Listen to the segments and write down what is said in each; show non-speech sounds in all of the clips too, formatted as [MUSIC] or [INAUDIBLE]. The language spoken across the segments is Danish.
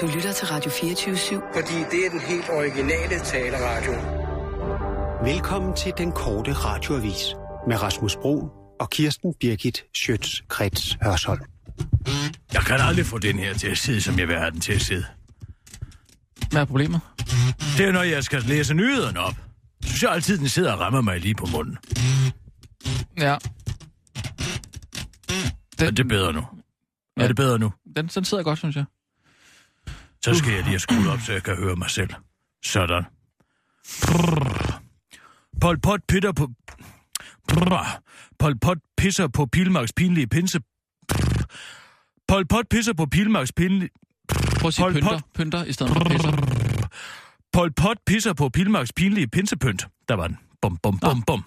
Du lytter til Radio 24-7. Fordi det er den helt originale taleradio. Velkommen til den korte radioavis med Rasmus Bro og Kirsten Birgit Schøtz-Krets Hørsholm. Jeg kan aldrig få den her til at sidde, som jeg vil have den til at sidde. Hvad er problemet? Det er, når jeg skal læse nyhederne op. Så synes jeg altid, den sidder og rammer mig lige på munden. Ja. Er det bedre nu? Er det bedre nu? Den, den sidder godt, synes jeg. Så skal jeg lige have op, så jeg kan høre mig selv. Sådan. Prrr. Pol Pot pitter på... Prrr. Pol Pot pisser på Pilmarks pinlige pinse... Prrr. Pol Pot pisser på Pilmarks pinlige... Prøv at sige Pol pynter, Pot. pynter i stedet for pisser. Pol Pot pisser på Pilmarks pinlige pinsepynt. Der var den. Bum, bum, bum, bum.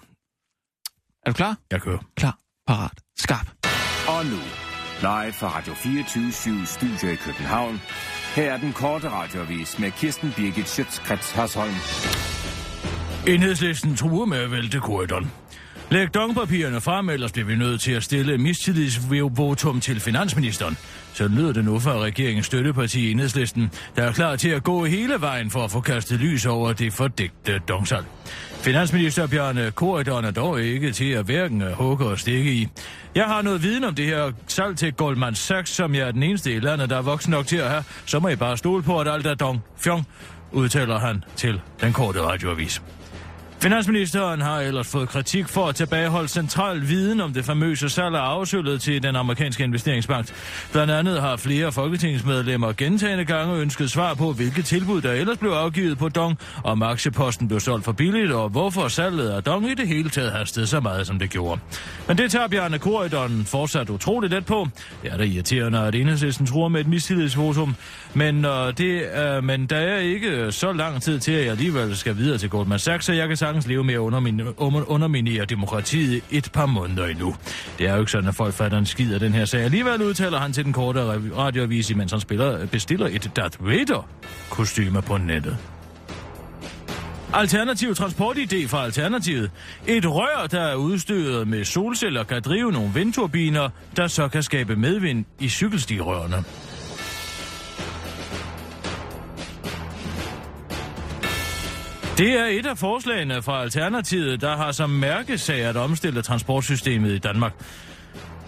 Er du klar? Jeg kører. Klar, parat, skarp. Og nu, live fra Radio 24 Studio i København. Her er den korte radiovis med Kirsten Birgit Schøtzgrads Hasholm. Enhedslisten truer med at vælte korridoren. Læg dongpapirerne frem, ellers bliver vi nødt til at stille mistillidsvotum til finansministeren. Så lyder det nu fra regeringens støtteparti Enhedslisten, der er klar til at gå hele vejen for at få kastet lys over det fordægte dongsal. Finansminister Bjørn Korydon er dog ikke til at hverken hugge og stikke i. Jeg har noget viden om det her salg til Goldman Sachs, som jeg er den eneste i landet, der er voksen nok til at have. Så må I bare stole på, at alt er dong. Fjong, udtaler han til den korte radioavis. Finansministeren har ellers fået kritik for at tilbageholde central viden om det famøse salg af afsøllet til den amerikanske investeringsbank. Blandt andet har flere folketingsmedlemmer gentagende gange ønsket svar på, hvilke tilbud der ellers blev afgivet på Dong, om aktieposten blev solgt for billigt, og hvorfor salget af Dong i det hele taget hastede så meget, som det gjorde. Men det tager Bjarne Korydon fortsat utroligt let på. Det er da irriterende, at enhedslisten tror med et mistillidsvotum, men, øh, det, øh, men der er ikke øh, så lang tid til, at jeg alligevel skal videre til Goldman Sachs, så jeg kan sagtens leve med at undermin- under- underminere demokratiet et par måneder endnu. Det er jo ikke sådan, at folk fatter en skid af den her sag. Alligevel udtaler han til den korte radioavis, mens han spiller, bestiller et Darth Vader-kostyme på nettet. Alternativ transportidé fra Alternativet. Et rør, der er udstyret med solceller, kan drive nogle vindturbiner, der så kan skabe medvind i cykelstigrørene. Det er et af forslagene fra Alternativet, der har som mærkesag at omstille transportsystemet i Danmark.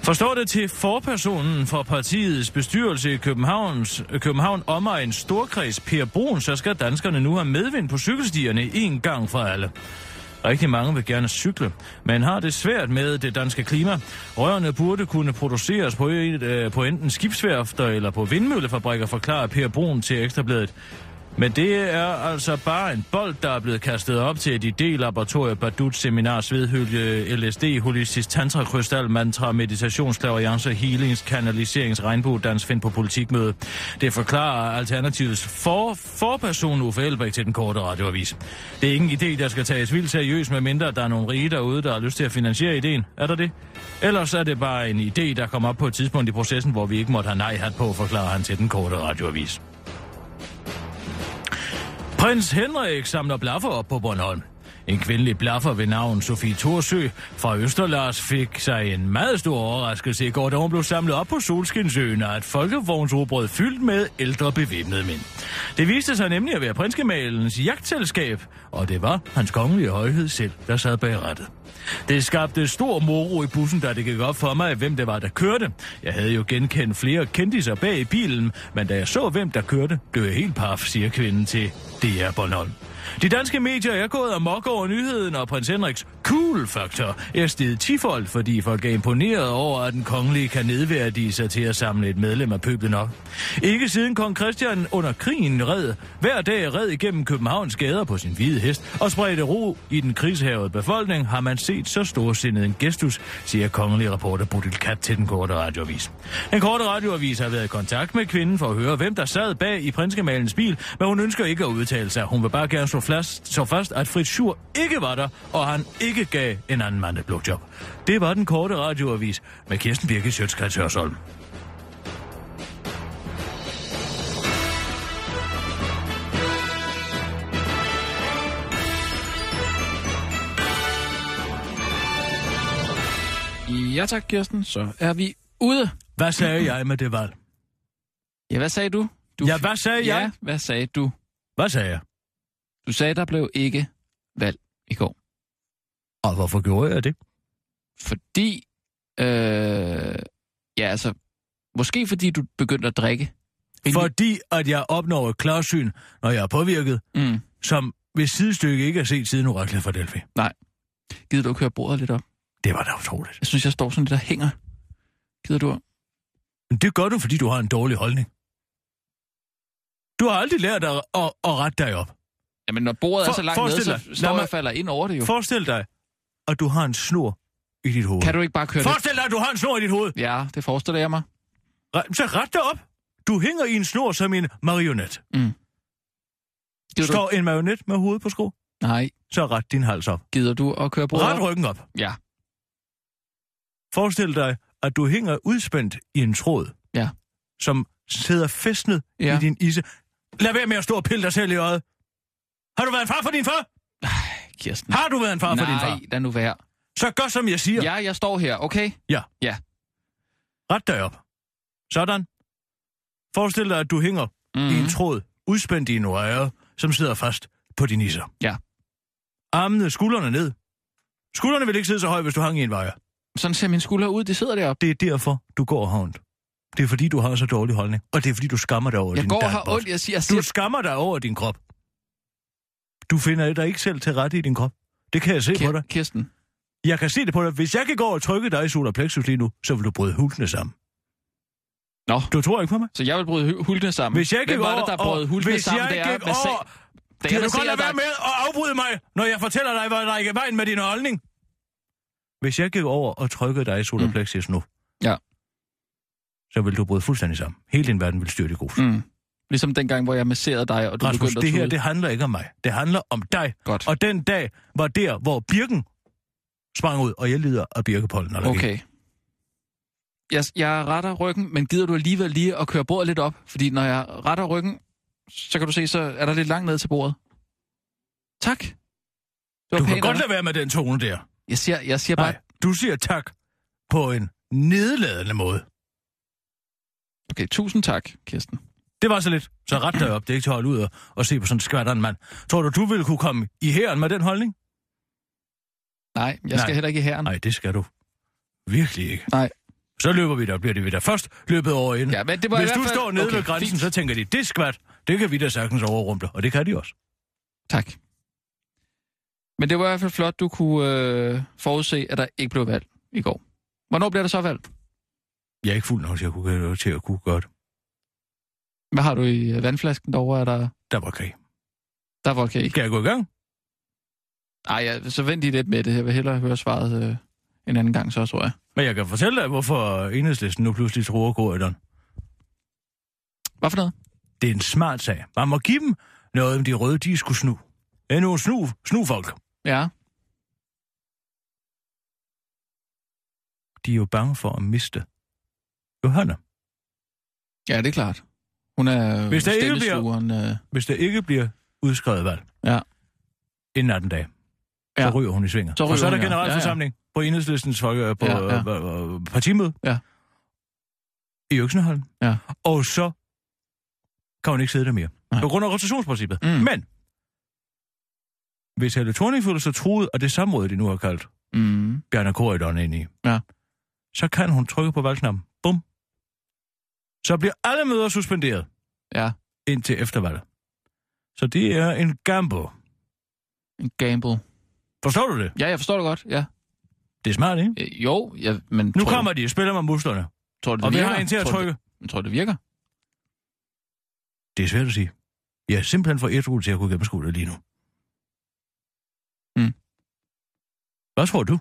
Forstår det til forpersonen for partiets bestyrelse i Københavns, København Omegn Storkreds Per Brun, så skal danskerne nu have medvind på cykelstierne en gang for alle. Rigtig mange vil gerne cykle, men har det svært med det danske klima. Rørene burde kunne produceres på, et, øh, på enten skibsværfter eller på vindmøllefabrikker, forklarer Per Brun til Ekstrabladet. Men det er altså bare en bold, der er blevet kastet op til et idélaboratorium, Badut Seminar, Svedhylde, LSD, Holistisk Tantra, Krystal, Mantra, meditationsklaverianse, Healings, Kanaliserings, Regnbuedans, Find på politikmøde. Det forklarer Alternativets for, forperson Uffe Elbæk til den korte radioavis. Det er ingen idé, der skal tages vildt seriøst, medmindre der er nogle rige derude, der har lyst til at finansiere ideen. Er der det? Ellers er det bare en idé, der kommer op på et tidspunkt i processen, hvor vi ikke måtte have nej-hat på, forklarer han til den korte radioavis. Prins Henrik samler blaffer op på Bornholm. En kvindelig blaffer ved navn Sofie Thorsø fra Østerlars fik sig en meget stor overraskelse i går, da hun blev samlet op på Solskinsøen af et folkevognsrobrød fyldt med ældre bevæbnede mænd. Det viste sig nemlig at være prinsgemalens jagtselskab, og det var hans kongelige højhed selv, der sad bag rettet. Det skabte stor moro i bussen, da det gik op for mig, hvem det var, der kørte. Jeg havde jo genkendt flere kendiser bag i bilen, men da jeg så, hvem der kørte, blev jeg helt paf, siger kvinden til DR Bornholm. De danske medier er gået amok over nyheden, og prins Henriks cool-faktor er steget tifold, fordi folk er imponeret over, at den kongelige kan nedværdige sig til at samle et medlem af pøblen op. Ikke siden kong Christian under krigen red, hver dag red igennem Københavns gader på sin hvide hest og spredte ro i den krigshavede befolkning, har man set så storsindet en gestus, siger kongelig reporter Bodil Kat til den korte radioavis. Den korte radioavis har været i kontakt med kvinden for at høre, hvem der sad bag i prinsgemalens bil, men hun ønsker ikke at udtale sig. Hun vil bare gerne slå fast, så fast, at Fritz Schur ikke var der, og han ikke gav en anden mand et blowjob. Det var den korte radioavis med Kirsten Birke Sjøtskrets Hørsholm. Ja tak, Kirsten. Så er vi ude. Hvad sagde jeg med det valg? Ja, hvad sagde du? Du Ja, hvad sagde ja, jeg? hvad sagde du? Hvad sagde jeg? Du sagde, der blev ikke valg i går. Og hvorfor gjorde jeg det? Fordi, øh, ja altså, måske fordi du begyndte at drikke. Fordi at jeg opnår et klarsyn, når jeg er påvirket, Mm. som ved sidestykke ikke er set siden Oraklet fra Delphi. Gider du køre bordet lidt op? Det var da utroligt. Jeg synes, jeg står sådan lidt og hænger. Gider du? Men det gør du, fordi du har en dårlig holdning. Du har aldrig lært at, at, at rette dig op. Jamen, når bordet For- er så langt nede, så står jeg falder ind over det jo. Forestil dig, at du har en snor i dit hoved. Kan du ikke bare køre? Forestil dig, at du har en snor i dit hoved. Ja, det forestiller jeg mig. Så ret dig op. Du hænger i en snor som en marionet. Gider du? Står en marionet med hovedet på sko, Nej, så ret din hals op. gider du at køre bordet Ret op? ryggen op. Ja. Forestil dig, at du hænger udspændt i en tråd. Ja. Som sidder festnet Ja. i din isse. Lad være med at stå og pille dig selv i øjet. Har du været en far for din far? Kirsten. Har du været en far for din far? Nej, lad nu være. Så gør som jeg siger. Ja, jeg står her, okay? Ret dig op. Sådan. Forestil dig, at du hænger Mm. i en tråd, udspændt i en øje, som sidder fast på din isser. Ja. Armene, skuldrene ned. Skuldrene vil ikke sidde så højt, hvis du hang i en vejer. Sådan ser mine skuldre ud, de sidder deroppe. Det er derfor, du går havnt. Det er fordi, du har så dårlig holdning. Og det er fordi, du skammer dig over Jeg din går og har datbot. ondt, jeg siger, jeg Du skammer dig over din krop. Du finder dig ikke selv til rette i din krop. Det kan jeg se på dig. Kir- Kirsten. Jeg kan se det på dig. Hvis jeg kan gå og trykke dig i solar plexus lige nu, så vil du bryde hultene sammen. Nå, Du tror ikke på mig? så jeg vil bryde hu- hultene sammen. Hvis jeg gik Hvem var det, der brød og- hultene hvis sammen? jeg Det er gik med sag- over- Da Kan jeg du godt lade være med at afbryde mig, når jeg fortæller dig, hvad der er i vejen med din holdning? Hvis jeg gik over og trykkede dig i solar plexus nu, Ja. så vil du bryde fuldstændig sammen. Hele din verden vil styrte i grus. Mm. Ligesom dengang, hvor jeg masserede dig, og du Rasmus, begyndte at det her, det handler ikke om mig. Det handler om dig. Godt. Og den dag var der, hvor Birken sprang ud, og jeg lider af birkepollen. Okay. Jeg, jeg retter ryggen, men gider du alligevel lige at køre bordet lidt op? Fordi når jeg retter ryggen, så kan du se, så er der lidt langt ned til bordet. Tak. Det var Du kan pænt godt af dig. lade være med den tone der. Jeg siger, jeg siger bare... Nej, du siger tak på en nedladende måde. Okay, tusind tak, Kirsten. Det var så lidt. Så ret dig op. Det er ikke til at holde ud og, og se på sådan en skvatteren mand. Tror du, du ville kunne komme i hæren med den holdning? Nej, jeg skal Nej. heller ikke i herren. Nej, det skal du. Virkelig ikke. Nej. Så løber vi der, bliver det vi der først løbet over ind. Ja, men det var i Hvis hvert du fald... står nede okay, ved grænsen, fint. så tænker de, det er skvat. Det kan vi da sagtens overrumple, og det kan de også. Tak. Men det var i hvert fald flot, du kunne øh, forudse, at der ikke blev valg i går. Hvornår bliver der så valg? Jeg er ikke fuld nok til at kunne, til at kunne gøre det. Hvad har du i øh, vandflasken derovre? Er der, Der var krig. der var okay. Skal jeg gå i gang? Ej, ja, så vent lige lidt med det. Jeg vil hellere høre svaret øh, en anden gang, så tror jeg. Men jeg kan fortælle dig, hvorfor enhedslisten nu pludselig tror Corridon. Hvad for noget? Det er en smart sag. Man må give dem noget, om de røde, de skulle snu. Er nogle snu, snufolk. Ja. De er jo bange for at miste Johanna. Ja, det er klart. Hun er Hvis der ikke bliver- øh, Hvis der ikke bliver udskrevet valg Ja. inden 18 dage, så Ja. ryger hun i svinger. Så og så er der hun, ja. generalforsamling på enhedslistens folk, øh, på Ja, ja. ja, ja. partimøde Ja. i Øksenholm. Ja. Og så kan hun ikke sidde der mere. Nej. På grund af rotationsprincippet. Mm. Men hvis Helle Thorning føler sig truet af det samråd, de nu har kaldt Mm. Bjarne Corridon ind i, Ja. så kan hun trykke på valgknappen. Bum. Så bliver alle møder suspenderet Ja, indtil eftervalget. Så det er en gamble. en gamble. Forstår du det? Ja, jeg forstår det godt, ja. Det er smart, ikke? Øh, jo, ja, men... Nu kommer de og spiller med musklerne, Du, tror du, det og vi virker? har en til at tror, trykke. Du, tror du, det virker? Det er svært at sige. Jeg er simpelthen for ædru til at kunne gennemskue det lige nu. Mm. Hvad tror du?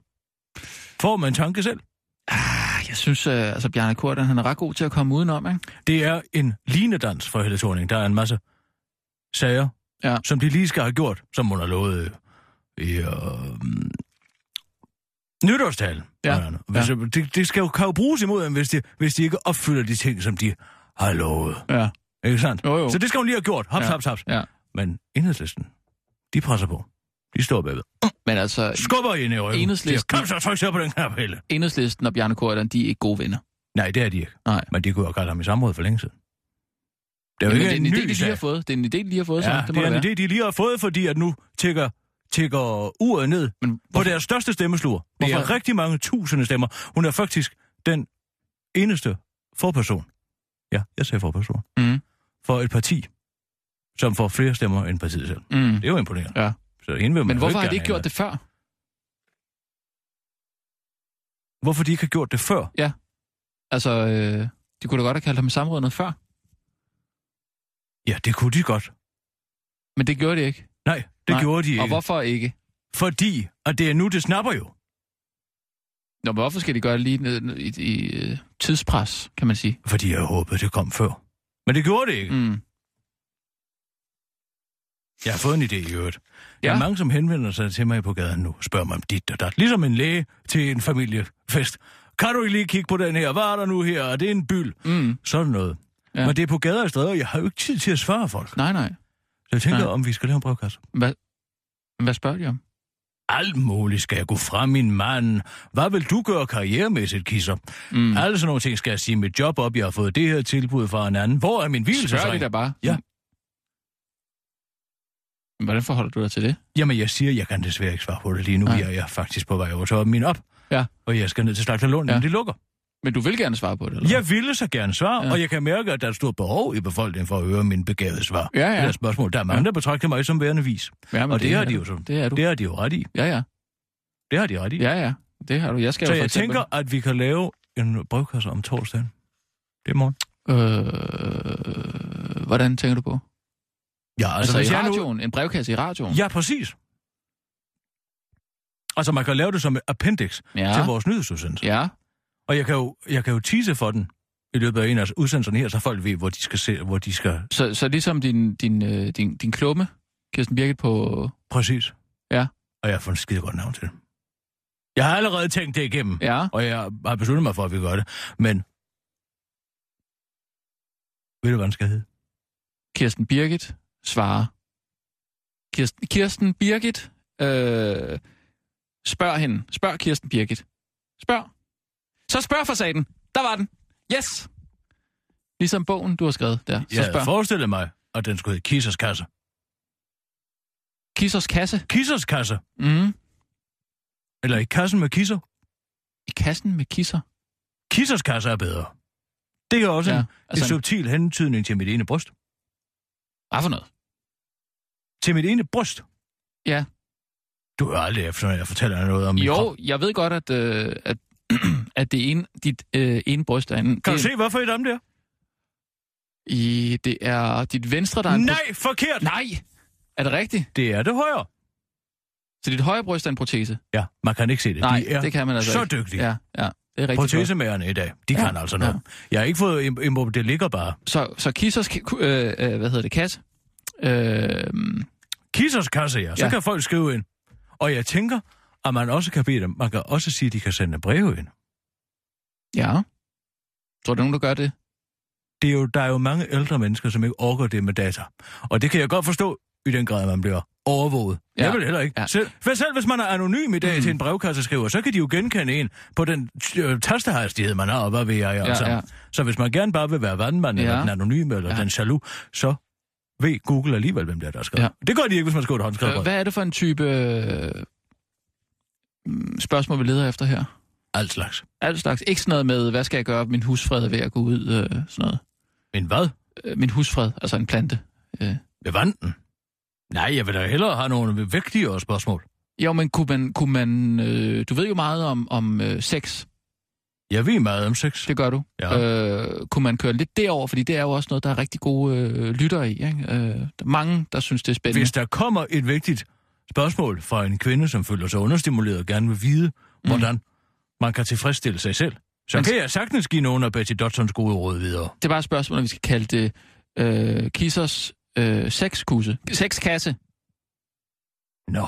Får man en tanke selv? Ah, jeg synes, uh, altså Bjarne Korten, han er ret god til at komme udenom, ikke? Det er en linedans for Helle Thorning. Der er en masse sager, Ja. som de lige skal have gjort, som hun har lovet øh, i øh, nytårstalen. Ja. Hvis, ja. det, det skal jo, kan jo bruges imod dem, hvis de, hvis de ikke opfylder de ting, som de har lovet. Ja. Ikke sandt? Jo, jo. Så det skal hun lige have gjort. Haps, Ja. haps, haps. Ja. Men enhedslisten, de presser på. De står bagved. Men altså, Skubber ind i ryggen. Enhedslisten- Kom så, tryk så på den knap, Helle. Enhedslisten og Bjarne Korten, de er ikke gode venner. Nej, det er de ikke. Nej. Men de kunne have kaldt ham i samråd for længe siden. Det er jo Men ikke det en en idé, ny de lige har fået. Det er en idé, de lige har fået, så Ja, det det, må er det en idé, de lige har fået, fordi at nu tækker, tækker uret ned Men på deres største stemmesluger. Det er Hvorfor? rigtig mange tusinde stemmer. Hun er faktisk den eneste forperson. Ja, jeg sagde forperson. Mm. For et parti, som får flere stemmer end partiet selv. Mm. Det er jo imponerende. Ja. Så hende vil Men hvorfor har de ikke gjort det før? Hvorfor de ikke har gjort det før? Altså, øh, de kunne da godt have kaldt ham i samråd noget før. Ja, det kunne de godt. Men det gjorde de ikke. Nej, det Nej. gjorde de ikke. Og hvorfor ikke? Fordi, at det er nu, det snapper jo. Nå, men hvorfor skal de gøre det lige ned, ned, i, i øh, tidspres, kan man sige? Fordi jeg håbede, det kom før. Men det gjorde det ikke. Mm. Jeg har fået en idé i øvrigt. Der er mange, som henvender sig til mig på gaden nu, spørger mig om dit og dat. Ligesom en læge til en familiefest. Kan du ikke lige kigge på den her? Hvad er der nu her? Er det en byld? Mm. Sådan noget. Ja. Men det er på gader og stræder. Jeg har jo ikke tid til at svare folk. Nej, nej. Så jeg tænker, Nej. om vi skal lave en brevkasse. Hvad, hvad spørger de om? Alt muligt skal jeg gå fra min mand. Hvad vil du gøre karrieremæssigt, kisser? Mm. Alle sådan nogle ting skal jeg sige mit job op. Jeg har fået det her tilbud fra en anden. Hvor er min Spørger de hvilesesring? da bare? Ja. Hvordan forholder du dig til det? Jamen, jeg siger, jeg kan desværre ikke svare på det lige nu. Nej. Jeg er faktisk på vej over til min op. Ja. Og jeg skal ned til Slagterlund, Ja. ja. men de lukker. Men du vil gerne svare på det, eller? Jeg ville så gerne svare, Ja. ja. og jeg kan mærke, at der er et stort behov i befolkningen for at høre min begavede svar. Ja, ja. Det er spørgsmål. Der er mange, Ja. der betragter mig som værende vis. Ja, Og det, det har de jo så. Det er du. Det har de jo ret i. Ja, ja. Det har de ret i. Ja, ja. Det har du. Jeg skal så jeg eksempel... tænker, at vi kan lave en brevkasse om torsdagen. Det er morgen. Øh, hvordan tænker du på? Ja, Altså, hvis altså i jeg nu- radioen? En brevkasse i radioen? Ja, præcis. Altså, man kan lave det som et appendix Ja. til vores nyhedsudsendelse. Ja. Og jeg kan, jo, jeg kan jo tease for den i løbet af en af udsendelserne her, så folk ved, hvor de skal se, hvor de skal... Så, så ligesom din, din, øh, din, din klumme, Kirsten Birgit, på... Præcis. Ja. Og jeg har fundet et skide godt navn til det. Jeg har allerede tænkt det igennem, Ja. og jeg har besluttet mig for, at vi gør det. Men... Ved du, hvad den skal hedde? Kirsten Birgit svarer. Kirsten, Kirsten Birgit, øh, spørg hende. Spørg Kirsten Birgit. Spørg. Så spørg for saten. Der var den. Yes! Ligesom bogen, du har skrevet der. Så Jeg spørg. forestillet mig, at den skulle hedde Kissers Kasse. Kissers kasse. Kissers Kasse. Mm. Eller i kassen med kisser. I kassen med kisser. Kissers Kasse er bedre. Det er også Ja, en, altså en- subtil hentydning til mit ene bryst. Hvad for noget? Til mit ene bryst. Ja. Du hører aldrig efter, når jeg fortæller dig noget om min Jo, krop. jeg ved godt, at, øh, at, [CLEARS THROAT] at det ene, dit øh, ene bryst er en... Kan det, du se, hvorfor i dem der? I, det er dit venstre, der er en... Nej, forkert! pro- Nej! Er det rigtigt? Det er det højre. Så dit højre bryst er en protese? Ja, man kan ikke se det. Nej, De er det kan man altså så ikke. dygtige. Ja, ja. Det er rigtig. Protesemagerne i dag, de Ja, kan altså noget. Jeg har ikke fået im- im- det ligger bare. Så, så Kissers, øh, øh, hvad hedder det, kasse? Øh, Kissers kasse, ja. Så Ja. ja. kan folk skrive ind. Og jeg tænker, at man også kan bede dem, man kan også sige, at de kan sende breve ind. ja. Tror du, nogen, der gør det? Det er jo, der er jo mange ældre mennesker, som ikke orker det med data. Og det kan jeg godt forstå i den grad, man bliver overvåget. Ja. Ja. Jeg vil heller ikke. Ja. Ja. Selv, for selv hvis man er anonym i dag Mm. til en brevkasseskriver, så kan de jo genkende en på den øh, tastehastighed, man har, og hvad ved jeg. Ja, Altså. ja. Så hvis man gerne bare vil være vandmand, ja. Ja. eller den anonyme, eller Ja. ja. den jaloux, så ved Google alligevel, hvem det er, der skrevet. Ja. Det gør de ikke, hvis man skriver et håndskrevet brev. hvad er det for en type øh, spørgsmål, vi leder efter her? Alt slags. Alt slags. Ikke sådan noget med, hvad skal jeg gøre, min husfred er ved at gå ud, øh, sådan noget. Men hvad? Øh, min husfred, altså en plante. Øh. Ved vanden? Nej, jeg vil da hellere have nogle vigtigere spørgsmål. Jo, men kunne man, kunne man øh, du ved jo meget om, om øh, sex, Jeg ved meget om sex. det gør du. Ja. Øh, kunne man køre lidt derover, fordi det er jo også noget, der er rigtig gode øh, lyttere i. Ikke? Øh, der er mange, der synes, det er spændende. Hvis der kommer et vigtigt spørgsmål fra en kvinde, som føler sig understimuleret og gerne vil vide, mm. hvordan man kan tilfredsstille sig selv, så Men- kan jeg sagtens give nogle af Betty Dodsons gode råd videre. Det er bare et spørgsmål, om vi skal kalde det øh, Kissers øh, sexkusse. Sexkasse. Nå.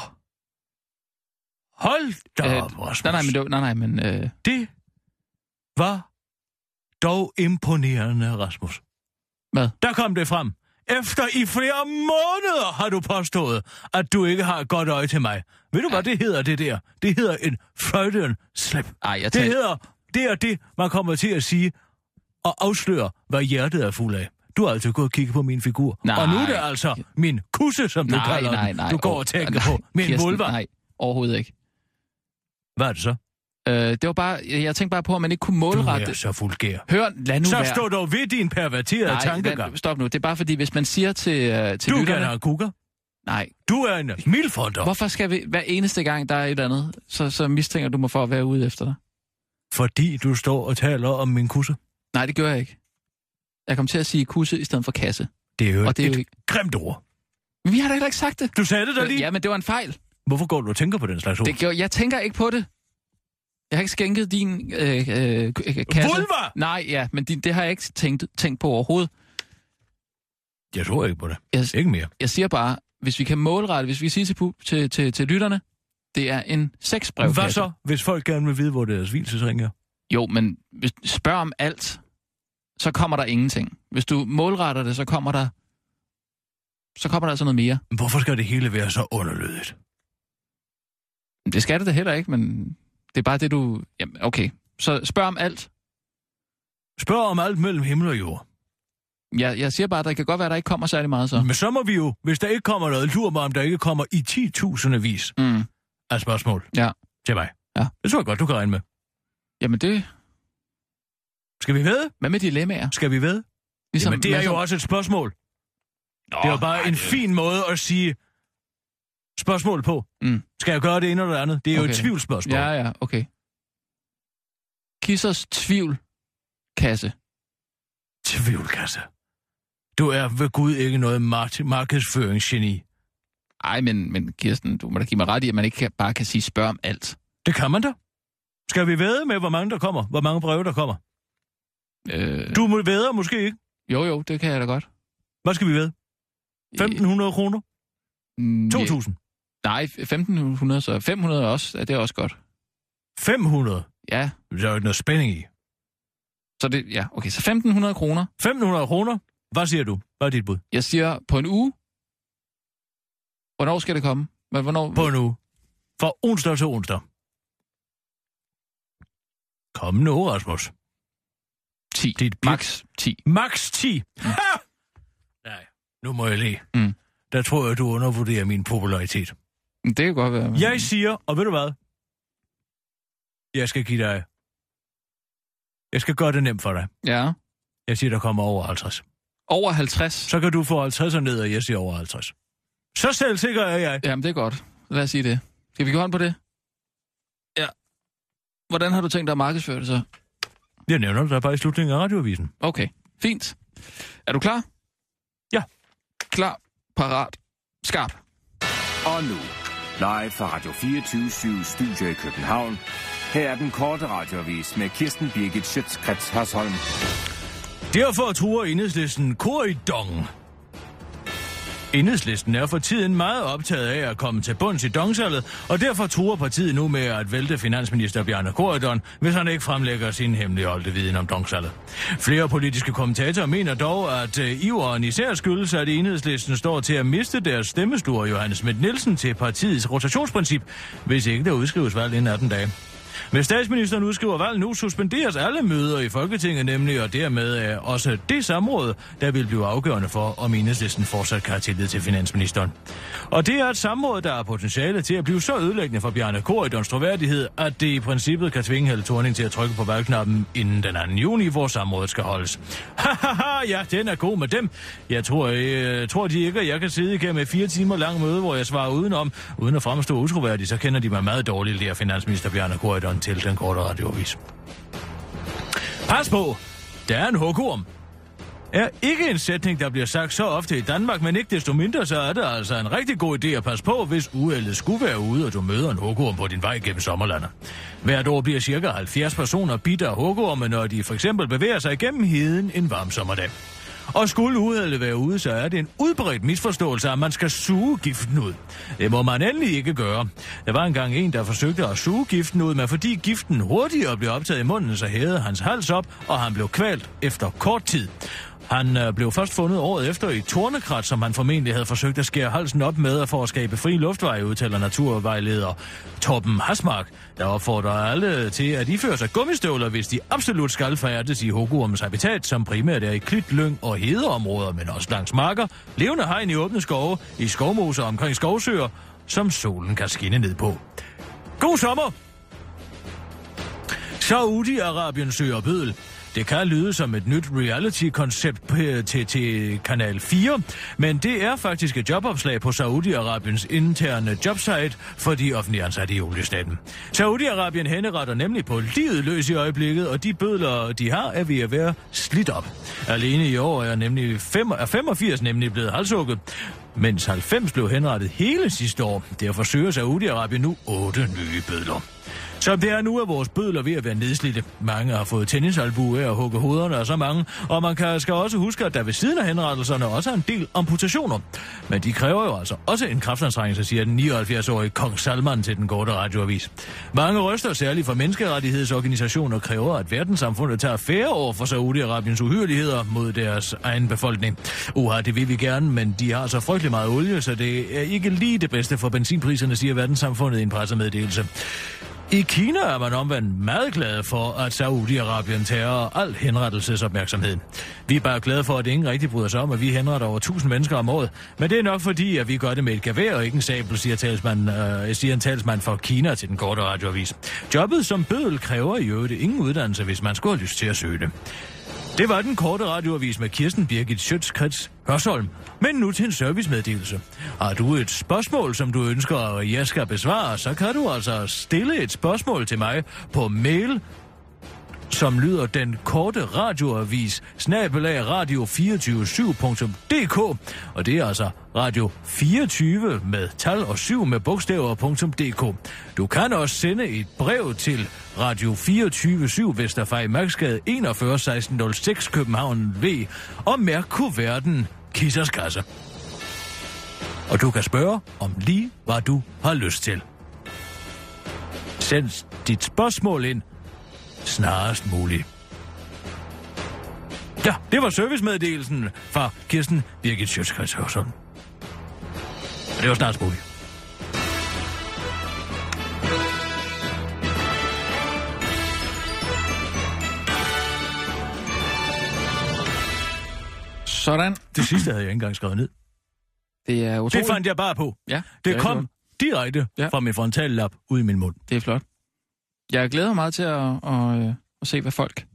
Hold da Øh, op, Rasmus. Nej, nej, men, det, nej, nej, men øh, Det var dog imponerende, Rasmus. hvad? Der kom det frem. Efter i flere måneder har du påstået, at du ikke har et godt øje til mig. Ved du, hvad det hedder, det der? Det hedder en Freudian slip. Ej, jeg Det tager... hedder, det er det, man kommer til at sige og afsløre, hvad hjertet er fuld af. Du har altid gået og kigget på min figur. Nej. Og nu er det altså min kusse, som du nej, kalder nej, den. nej. Du går og tænker på. Min Kirsten, vulva. Nej, overhovedet ikke. Hvad er det så? Øh, det var bare, jeg, tænkte bare på, at man ikke kunne Du målrette... er så vulgær. Hør, lad nu Så være. stå dog ved din perverterede Nej, tankegang. vent, stop nu. Det er bare fordi, hvis man siger til, uh, til Du lytterne... kan have kukker. Nej, Du er en mildfonder. hvorfor skal vi hver eneste gang, der er et eller andet, så, så mistænker du mig for at være ude efter dig? Fordi du står og taler om min kusse. Nej, det gør jeg ikke. Jeg kom til at sige kusse i stedet for kasse. Det er jo, Og det er jo et ikke- grimt ord. Men vi har da heller ikke sagt det. Du sagde det da lige. Ja, men det var en fejl. Hvorfor går du og tænker på den slags ord? Det gjorde, jeg tænker ikke på det. Jeg har ikke skænket din øh, øh, k- kasse. Vulva! Nej, ja, men din, det har jeg ikke tænkt, tænkt på overhovedet. Jeg tror ikke på det. Jeg, Ikke mere. jeg siger bare, hvis vi kan målrette, hvis vi kan sige til, til, til, til lytterne, det er en sexbrevkasse. Hvad så, hvis folk gerne vil vide, hvor deres hvilesesring er? Jo, men hvis spørg om alt, så kommer der ingenting. Hvis du målretter det, så kommer der så kommer der altså noget mere. Hvorfor skal det hele være så underlødigt? Det skal det da heller ikke, men det er bare det, du... Jamen, okay. Så spørg om alt. Spørg om alt mellem himmel og jord. Jeg, jeg siger bare, at der kan godt være, at der ikke kommer særlig meget så. Men så må vi jo, hvis der ikke kommer noget, lur mig, om der ikke kommer i 10.000 vis Mm. af spørgsmål Ja. til mig. Ja. Det tror jeg godt, du kan regne med. Jamen det... Skal vi ved? Hvad med dilemmaer? Skal vi ved? Ligesom, Jamen, det er jo ligesom- også et spørgsmål. Nå, Det er jo bare nej, en fin måde at sige spørgsmål på. Mm. Skal jeg gøre det ene eller det andet? Det er jo Okay. et tvivlsspørgsmål. Ja, ja, okay. Kissers tvivlkasse. Tvivlkasse. Du er ved Gud ikke noget mar- markedsføringsgeni. Ej, men, men Kirsten, du må da give mig ret i, at man ikke kan, bare kan sige spørg om alt. Det kan man da. Skal vi væde med, hvor mange der kommer? Hvor mange breve der kommer? Øh, Du må væde, måske ikke. Jo, jo, det kan jeg da godt. Hvad skal vi væde? 1.500 kroner? Mm, 2.000? Nej, 1500, så 500 også, det er også godt. 500? Ja, Der er jo ikke noget spænding i. så det, ja, okay, så 1500 kroner. 1.500 kroner? Hvad siger du? Hvad er dit bud? Jeg siger på en uge. Hvornår skal det komme? Hvad- Hvornår? På en uge. Fra onsdag til onsdag. Kom nu, Rasmus. 10. Dit bid. Max 10. Max 10. Ha! Nej, nu må jeg lige. Mm. Der tror jeg, du undervurderer min popularitet. Det kan godt være. Jeg siger, og ved du hvad? Jeg skal give dig... Jeg skal gøre det nemt for dig. Ja. Jeg siger, der kommer over 50. Over 50. Så kan du få 50 og ned, og jeg siger over 50. Så selvsikker er jeg. Jamen, det er godt. Lad os sige det. Skal vi give hånd på det? Ja. Hvordan har du tænkt dig at markedsføre det så? Jeg nævner det der bare i slutningen af radioavisen. Okay, fint. Er du klar? Ja. Klar, parat, skarp. Og nu, live fra Radio 24 Studio i København. Her er den korte radiovis med Kirsten Birgit Schøtzgrads Hasholm. Derfor truer enhedslisten Koridong. Enhedslisten er for tiden meget optaget af at komme til bunds i dongsalget, og derfor truer partiet nu med at vælte finansminister Bjarne Koridon, hvis han ikke fremlægger sin hemmeligholdte viden om dongsalget. Flere politiske kommentatorer mener dog, at øh, iveren især skyldes, at enhedslisten står til at miste deres stemmestuer Johannes Schmidt Nielsen til partiets rotationsprincip, hvis ikke der udskrives valg inden 18 dage. Hvis statsministeren udskriver valg nu, suspenderes alle møder i Folketinget nemlig, og dermed er også det samråd, der vil blive afgørende for, om enhedslisten fortsat kan have tillid til finansministeren. Og det er et samråd, der har potentiale til at blive så ødelæggende for Bjarne Korydons troværdighed, at det i princippet kan tvinge Helle Thorning til at trykke på valgknappen inden den 2. juni, hvor samrådet skal holdes. [LAUGHS] Hahaha, ja, den er god med dem. Jeg tror, jeg, tror de ikke, at jeg kan sidde igennem et fire timer lang møde, hvor jeg svarer udenom, uden at fremstå utroværdig, så kender de mig meget dårligt, der finansminister Bjarne Korydon til den korte radioavis. Pas på, der er en hugorm. Er ikke en sætning, der bliver sagt så ofte i Danmark, men ikke desto mindre, så er det altså en rigtig god idé at passe på, hvis uheldet skulle være ude, og du møder en hugorm på din vej gennem sommerlandet. Hvert år bliver ca. 70 personer bidt af når de for eksempel bevæger sig gennem heden en varm sommerdag. Og skulle uheldet være ude, så er det en udbredt misforståelse, at man skal suge giften ud. Det må man endelig ikke gøre. Der var engang en, der forsøgte at suge giften ud, men fordi giften hurtigere blev optaget i munden, så hævede hans hals op, og han blev kvalt efter kort tid. Han øh, blev først fundet året efter i Tornekrat, som han formentlig havde forsøgt at skære halsen op med for at skabe fri luftveje, udtaler naturvejleder Torben Hasmark, der opfordrer alle til at iføre sig gummistøvler, hvis de absolut skal færdes i hugormens habitat, som primært er i klit, lyng og hedeområder, men også langs marker, levende hegn i åbne skove, i skovmoser omkring skovsøer, som solen kan skinne ned på. God sommer! Saudi-Arabien søger bødel. Det kan lyde som et nyt reality-koncept øh, til, til Kanal 4, men det er faktisk et jobopslag på Saudi-Arabiens interne jobsite for de offentlige ansatte i oliestaten. Saudi-Arabien henretter nemlig på livet løs i øjeblikket, og de bødler, de har, er ved at være slidt op. Alene i år er, nemlig 5, er 85 nemlig blevet halshugget, mens 90 blev henrettet hele sidste år. Derfor søger Saudi-Arabien nu otte nye bødler. Som det er nu, er vores bødler ved at være nedslidte. Mange har fået tennisalbue af at hugge hovederne og så mange, og man kan, skal også huske, at der ved siden af henrettelserne også er en del amputationer. Men de kræver jo altså også en kraftanstrengelse, siger den 79-årige kong Salman til den korte radioavis. Mange røster, særligt fra menneskerettighedsorganisationer, kræver, at verdenssamfundet tager færre over for Saudi-Arabiens uhyreligheder mod deres egen befolkning. Uha, det vil vi gerne, men de har så frygtelig meget olie, så det er ikke lige det bedste for benzinpriserne, siger verdenssamfundet i en pressemeddelelse. I Kina er man omvendt meget glade for, at Saudi-Arabien tager al henrettelsesopmærksomhed. Vi er bare glade for, at ingen rigtig bryder sig om, at vi henretter over 1000 mennesker om året. Men det er nok fordi, at vi gør det med et gavær og ikke en sabel, siger, talsmand, øh, siger en talsmand for Kina til den korte radioavis. Jobbet som bødel kræver i øvrigt ingen uddannelse, hvis man skulle have lyst til at søge det. Det var den korte radioavis med Kirsten Birgit Schøtzgrads Hørsholm. Men nu til en servicemeddelelse. Har du et spørgsmål, som du ønsker, at jeg skal besvare, så kan du altså stille et spørgsmål til mig på mail som lyder den korte radioavis snabelag radio247.dk og det er altså radio 24 med tal og 7 med bogstaver.dk. Du kan også sende et brev til Radio 247 Vesterfej Mærksgade 41 1606 København V og mærk kuverten Kissers Kasse. Og du kan spørge om lige, hvad du har lyst til. Send dit spørgsmål ind snarest muligt. Ja, det var servicemeddelelsen fra Kirsten Birgit Sjøtskreds Hørsson. Og det var snarest muligt. Sådan. Det sidste havde jeg ikke engang skrevet ned. Det er utroligt. Det fandt jeg bare på. Ja, Det er kom direkte Ja. fra min frontallap ud i min mund. Det er flot. Jeg glæder mig meget til at, at, øh, at se, hvad folk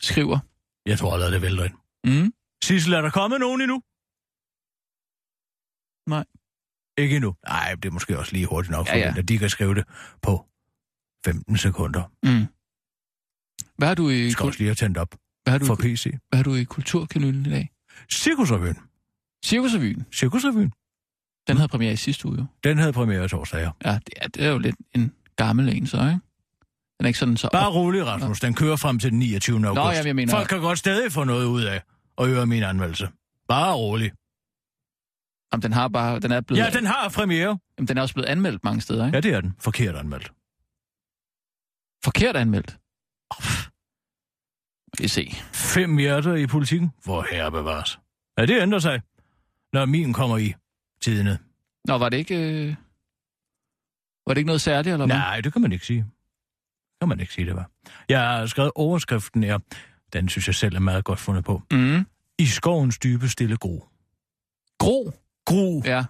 skriver. Jeg tror allerede, det vælter ind. Mm. Sissel, er der kommet nogen endnu? Nej. Ikke endnu? Nej, det er måske også lige hurtigt nok, Ja, for ja. at de kan skrive det på 15 sekunder. Mm. Hvad har du i, Jeg skal også lige have tændt op hvad har du, for i, PC. hvad har du i kulturkanylen i dag? Cirkusrevyen. Cirkusrevyen. Cirkusrevyen. Den havde premiere i sidste uge. jo. Den havde premiere torsdag, ja. Ja, det er, det er jo lidt en gammel en, så, ikke? Den er ikke sådan så... Bare rolig, Rasmus. Den kører frem til den 29. august. jamen, jeg mener- Folk kan godt stadig få noget ud af at høre min anmeldelse. Bare rolig. Jamen, den har bare... Den er, blevet, Ja, den har premiere. jamen, den er også blevet anmeldt mange steder, ikke? Ja, det er den. Forkert anmeldt. Forkert anmeldt. Vi se. Fem hjerter i politikken. Hvor herre bevares. Ja, det ændrer sig, når min kommer i tidene. Nå, var det ikke... Øh... Var det ikke noget særligt, eller hvad? Nej, det kan man ikke sige. Kan man ikke sige, det var. Jeg har skrevet overskriften her. Den synes jeg selv er meget godt fundet på. Mm. I skovens dybe stille gro. Gro. Gro Ja.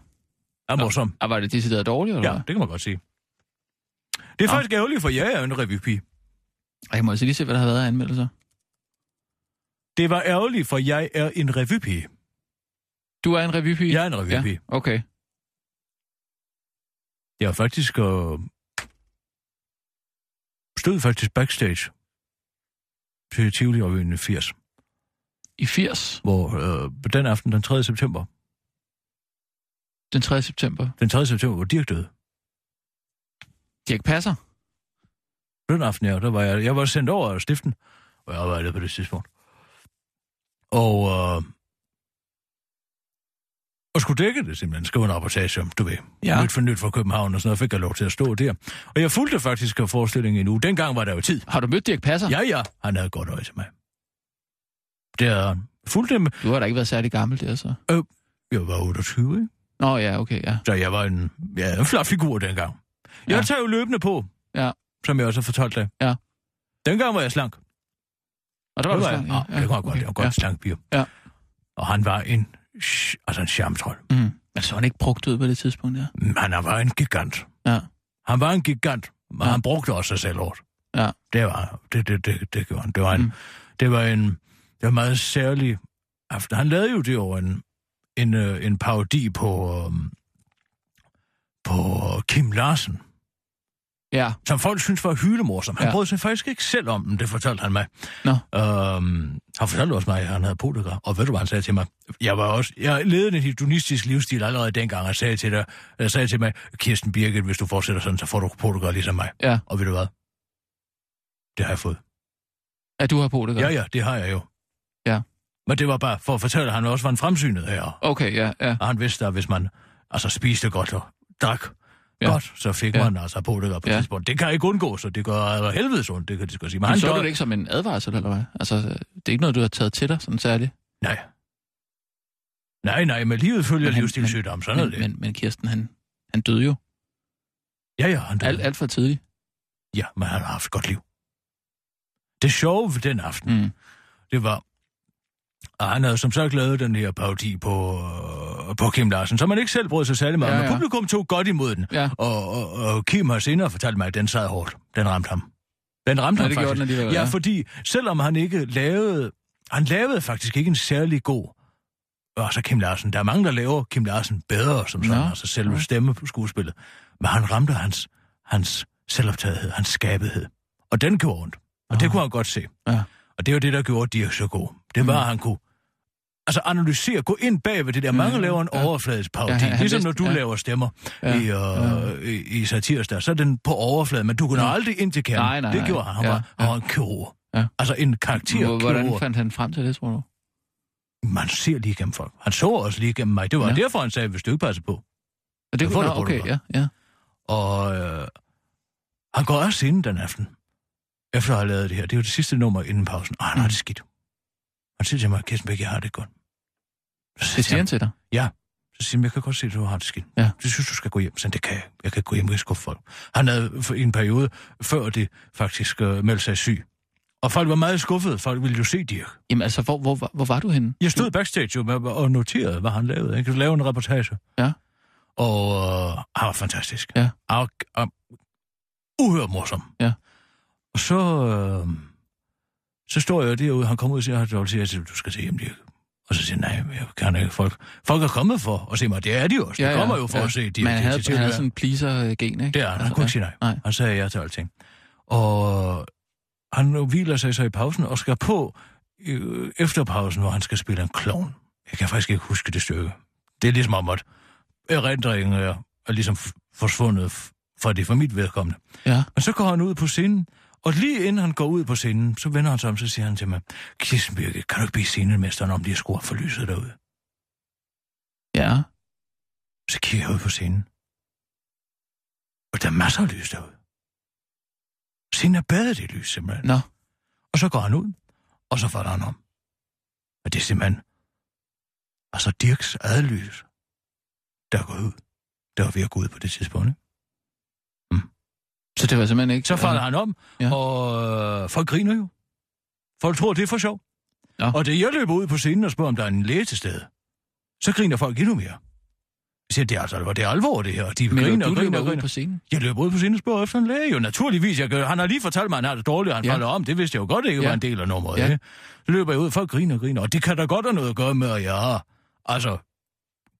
er morsom. Og var det decideret dårligt, eller Ja, hvad? det kan man godt sige. Det er Nå. faktisk ærgerligt, for jeg er en revypige. Ej, Jeg må altså lige se, hvad der har været af anmeldelser. Det var ærgerligt, for jeg er en revypige. Du er en revypige? Jeg er en revypige. Ja, okay. Jeg er faktisk... Øh, stod faktisk backstage til Tivoli Revyen i 80, I 80, hvor øh, den aften, den 3. september, den 3. september. den 3. september, hvor Dirk døde. Dirk Passer. Den aften, ja, der var jeg, jeg var sendt over af stiften, og jeg arbejdede på det tidspunkt. Og, øh, og skulle dække det simpelthen, skrive en rapportage om, du ved, Ja. ja. nyt for nyt fra København, og sådan noget, fik jeg lov til at stå der. Og jeg fulgte faktisk af forestillingen en uge. Dengang var der jo tid. Har du mødt Dirk Passer? Ja, ja, han havde godt øje til mig. Det han. Fulgte med. Du har da ikke været særlig gammel der, så. Jeg var 28, ikke? Nå ja, okay, ja. Så jeg var en, ja, en flot figur dengang. Jeg Ja. tager jo løbende på, Ja. som jeg også har fortalt dig. Ja. Dengang var jeg slank. Og der var det du jeg. slank, Ja, det var godt. Jeg var godt ja. slank piger. Ja. Og han var en, altså en charmtrold. Mm. Men så var han ikke brugt ud på det tidspunkt. Men han var en gigant. Ja. Han var en gigant, men Ja. han brugte også sig selv hårdt. Ja. Det var, det, det, det, det gjorde han. Det var en, Mm. det var en, det var en meget særlig aften. Han lavede jo det over en, en, øh, en parodi på, øhm, på Kim Larsen, Ja. som folk synes var hylemorsom. Han Ja. brød sig faktisk ikke selv om den, det fortalte han mig. Nå. Øhm, han fortalte også mig, at han havde polygraf. Og ved du, hvad han sagde til mig? Jeg var også, jeg levede en hedonistisk livsstil allerede dengang, og sagde til, dig, jeg sagde til mig, Kirsten Birgit, hvis du fortsætter sådan, så får du polygraf ligesom mig. Ja. Og ved du hvad? Det har jeg fået. At du har godt. Ja, ja, det har jeg jo. Ja. Men det var bare for at fortælle, at han også var en fremsynet her. Okay, ja, ja. Og han vidste, at hvis man altså spiste godt og drak Ja. godt, så fik Ja. man altså på det på Ja. tidspunkt. Det kan ikke undgå, så det gør helvedes ondt, det kan de sgu sige. Men Men han så du det ikke som en advarsel, eller hvad? Altså, det er ikke noget, du har taget til dig, sådan særligt. Nej. Nej, nej, men livet følger livsstilssygdom, sådan er Men, det. men, men Kirsten, han, han døde jo Ja, ja, han døde. alt, alt for tidligt. Ja, men han har haft et godt liv. Det sjove ved den aften, Mm. det var, at han havde som sagt lavet den her parodi på, øh, på Kim Larsen, som man ikke selv brød sig særlig meget Ja, ja. men publikum tog godt imod den. Ja. Og, og, og Kim har senere fortalt mig, at den sad hårdt. Den ramte ham. Den ramte Nå, ham det faktisk. den alligevel, ja, ja. fordi selvom han ikke lavede... Han lavede faktisk ikke en særlig god... Altså Kim Larsen. Der er mange, der laver Kim Larsen bedre, som sådan, Nå, altså selve på skuespillet. Men han ramte hans, hans selvoptagethed, hans skabethed. Og den gjorde ondt. Og det Nå. kunne han godt se. Ja. Og det var det, der gjorde Dirk så god. Det var, Mm. at han kunne altså analysere, gå ind bag ved det der. Mange Mm, laver en ja. overfladisk parodi. Ja, han- han ligesom vidste- når du ja. laver stemmer Ja, i, øh, i, i satirs der, så er den på overfladen, men du kunne Ja. aldrig ind til kernen. Nej, nej, det nej. gjorde han. Han, Ja, var, han var en kirurg. Ja. Altså en karakter Hvor- Hvordan fandt han frem til det, tror du? Man ser lige gennem folk. Han så også lige gennem mig. Det var Ja. ja. derfor, han sagde, hvis du ikke passer på. Og det Det kunne, nå, okay, ja, ja. Og øh, han går også ind den aften, efter at have lavet det her. Det er jo det sidste nummer inden pausen. Og han har det skidt. Han siger til mig, Kirsten Bæk, jeg har det godt. Så Det siger han til dig. Ja. Så siger han, jeg kan godt se, at du har det skidt. Ja. Det synes du skal gå hjem. Så det kan jeg. Jeg kan gå hjem og skuffe folk. Han havde for- en periode, før det faktisk øh, meldte sig syg. Og folk var meget skuffede. Folk ville jo se Dirk. Jamen altså, hvor, hvor, hvor, var du henne? Jeg stod backstage og noterede, hvad han lavede. Jeg kunne lave en reportage. Ja. Og øh, han var fantastisk. Ja. Og, og uhørt morsom. Ja. Og så, øh, så står jeg derude, han kommer ud og siger, at du skal se hjem, Dirk. Og så siger nej, jeg kan ikke. Folk, folk er kommet for at se mig. Det er de også. De kommer jo for at se. Men han havde, Det han havde sådan en pleaser-gen, ikke? det er han. Han kunne ikke sige nej. nej. Han sagde ja til alting. Og han hviler sig så i pausen og skal på øh, efter pausen, hvor han skal spille en klovn. Jeg kan faktisk ikke huske det stykke. Det er ligesom om, at erindringen er, er ligesom forsvundet fra det for mit vedkommende. Ja. Men så går han ud på scenen, og lige inden han går ud på scenen, så vender han sig om, så siger han til mig, Kirsten Birke, kan du ikke blive scenemesteren om lige at skrue for lyset derude? Ja. Så kigger jeg ud på scenen. Og der er masser af lys derude. Scenen er badet i lys, simpelthen. Nå. Og så går han ud, og så falder han om. Og det er simpelthen... Altså Dirks eget lys, der går ud. Der var ved at gå ud på det tidspunkt, ikke? Så det var simpelthen ikke... Så falder han om, Ja. ja. og øh, folk griner jo. Folk tror, det er for sjov. Nå. Og da jeg løber ud på scenen og spørger, om der er en læge til stede, så griner folk endnu mere. Jeg siger, det er, altså, det er alvor, det her. Og de Men griner du og griner og ud griner. på scenen. Jeg løber ud på scenen og spørger efter en læge, jo naturligvis. Jeg gør, han har lige fortalt mig, at han har det dårligt, og han Ja. ja. falder om. Det vidste jeg jo godt ikke Ja. var en del af nummeret. Ja. Ja. Så løber jeg ud, folk griner og griner. Og det kan da godt have noget at gøre med, at jeg har, altså,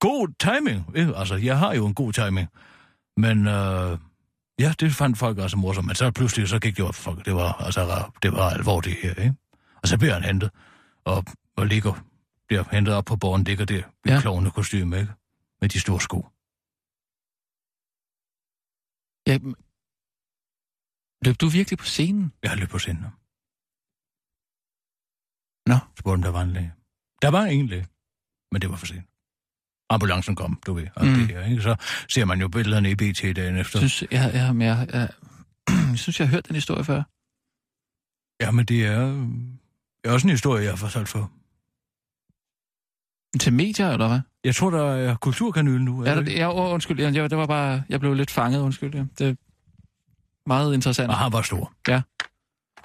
god timing. Ikke? Altså, jeg har jo en god timing. Men øh, ja, det fandt folk altså morsomt. Men så pludselig, så gik det op for folk. Det var, altså, det var alvor det her, ikke? Og så bliver han hentet, og, og ligger, bliver hentet op på borgen, ligger der i Ja. klovne kostyme, ikke? Med de store sko. Ja, løb du virkelig på scenen? Jeg løbet på scenen. Nå. Spurgte om der var en læge. Der var en læge, men det var for sent. Ambulancen kom, du ved, og Mm. det her, ikke? Så ser man jo billederne i BT dagen efter. Synes, jeg, jeg, jeg, jeg, jeg, jeg synes, jeg har hørt den historie før. Ja, men det er, det er også en historie, jeg har fortalt for. Til medier, eller hvad? Jeg tror, der er kulturkanyl nu. Er der der, det? ja, undskyld, jeg, det var bare, jeg blev lidt fanget, undskyld. Ja. Det er meget interessant. Og han var stor. Ja.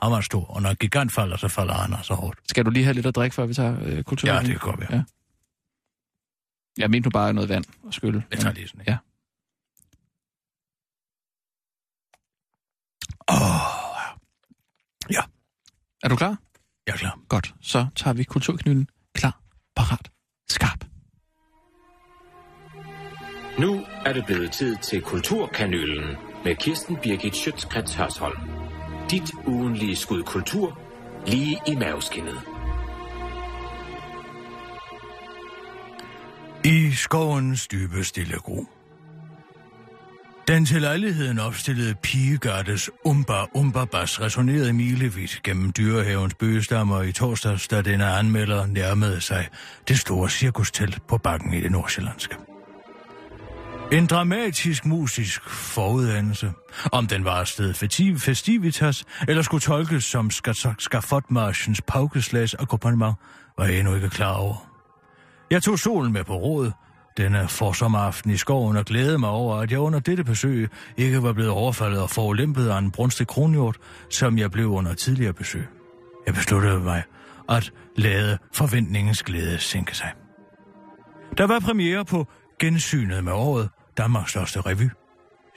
Han var stor, og når en gigant falder, så falder han så hårdt. Skal du lige have lidt at drikke, før vi tager øh, kultur? Ja, det går vi. Ja. Jeg mente nu bare noget vand og skylle. Jeg tager lige sådan en. Ja. Åh, ja. Er du klar? Jeg er klar. Godt. Så tager vi kulturknyden klar, parat, skarp. Nu er det blevet tid til Kulturkanylen med Kirsten Birgit Schøtzgrads Hørsholm. Dit ugenlige skud kultur lige i maveskinnet. I skovens dybe stille gro. Den til lejligheden opstillede pigegardes umba umba bas resonerede milevidt gennem dyrehavens bøgestammer i torsdags, da denne anmelder nærmede sig det store cirkustelt på bakken i det nordsjællandske. En dramatisk musisk forudandelse, om den var afsted festiv- festivitas, eller skulle tolkes som skafotmarschens paukeslags akkompagnement, var jeg endnu ikke klar over. Jeg tog solen med på råd denne forsommeraften i skoven og glædede mig over, at jeg under dette besøg ikke var blevet overfaldet og forulæmpet af en brunstig kronhjort, som jeg blev under tidligere besøg. Jeg besluttede mig at lade forventningens glæde sænke sig. Der var premiere på gensynet med året, Danmarks største revy,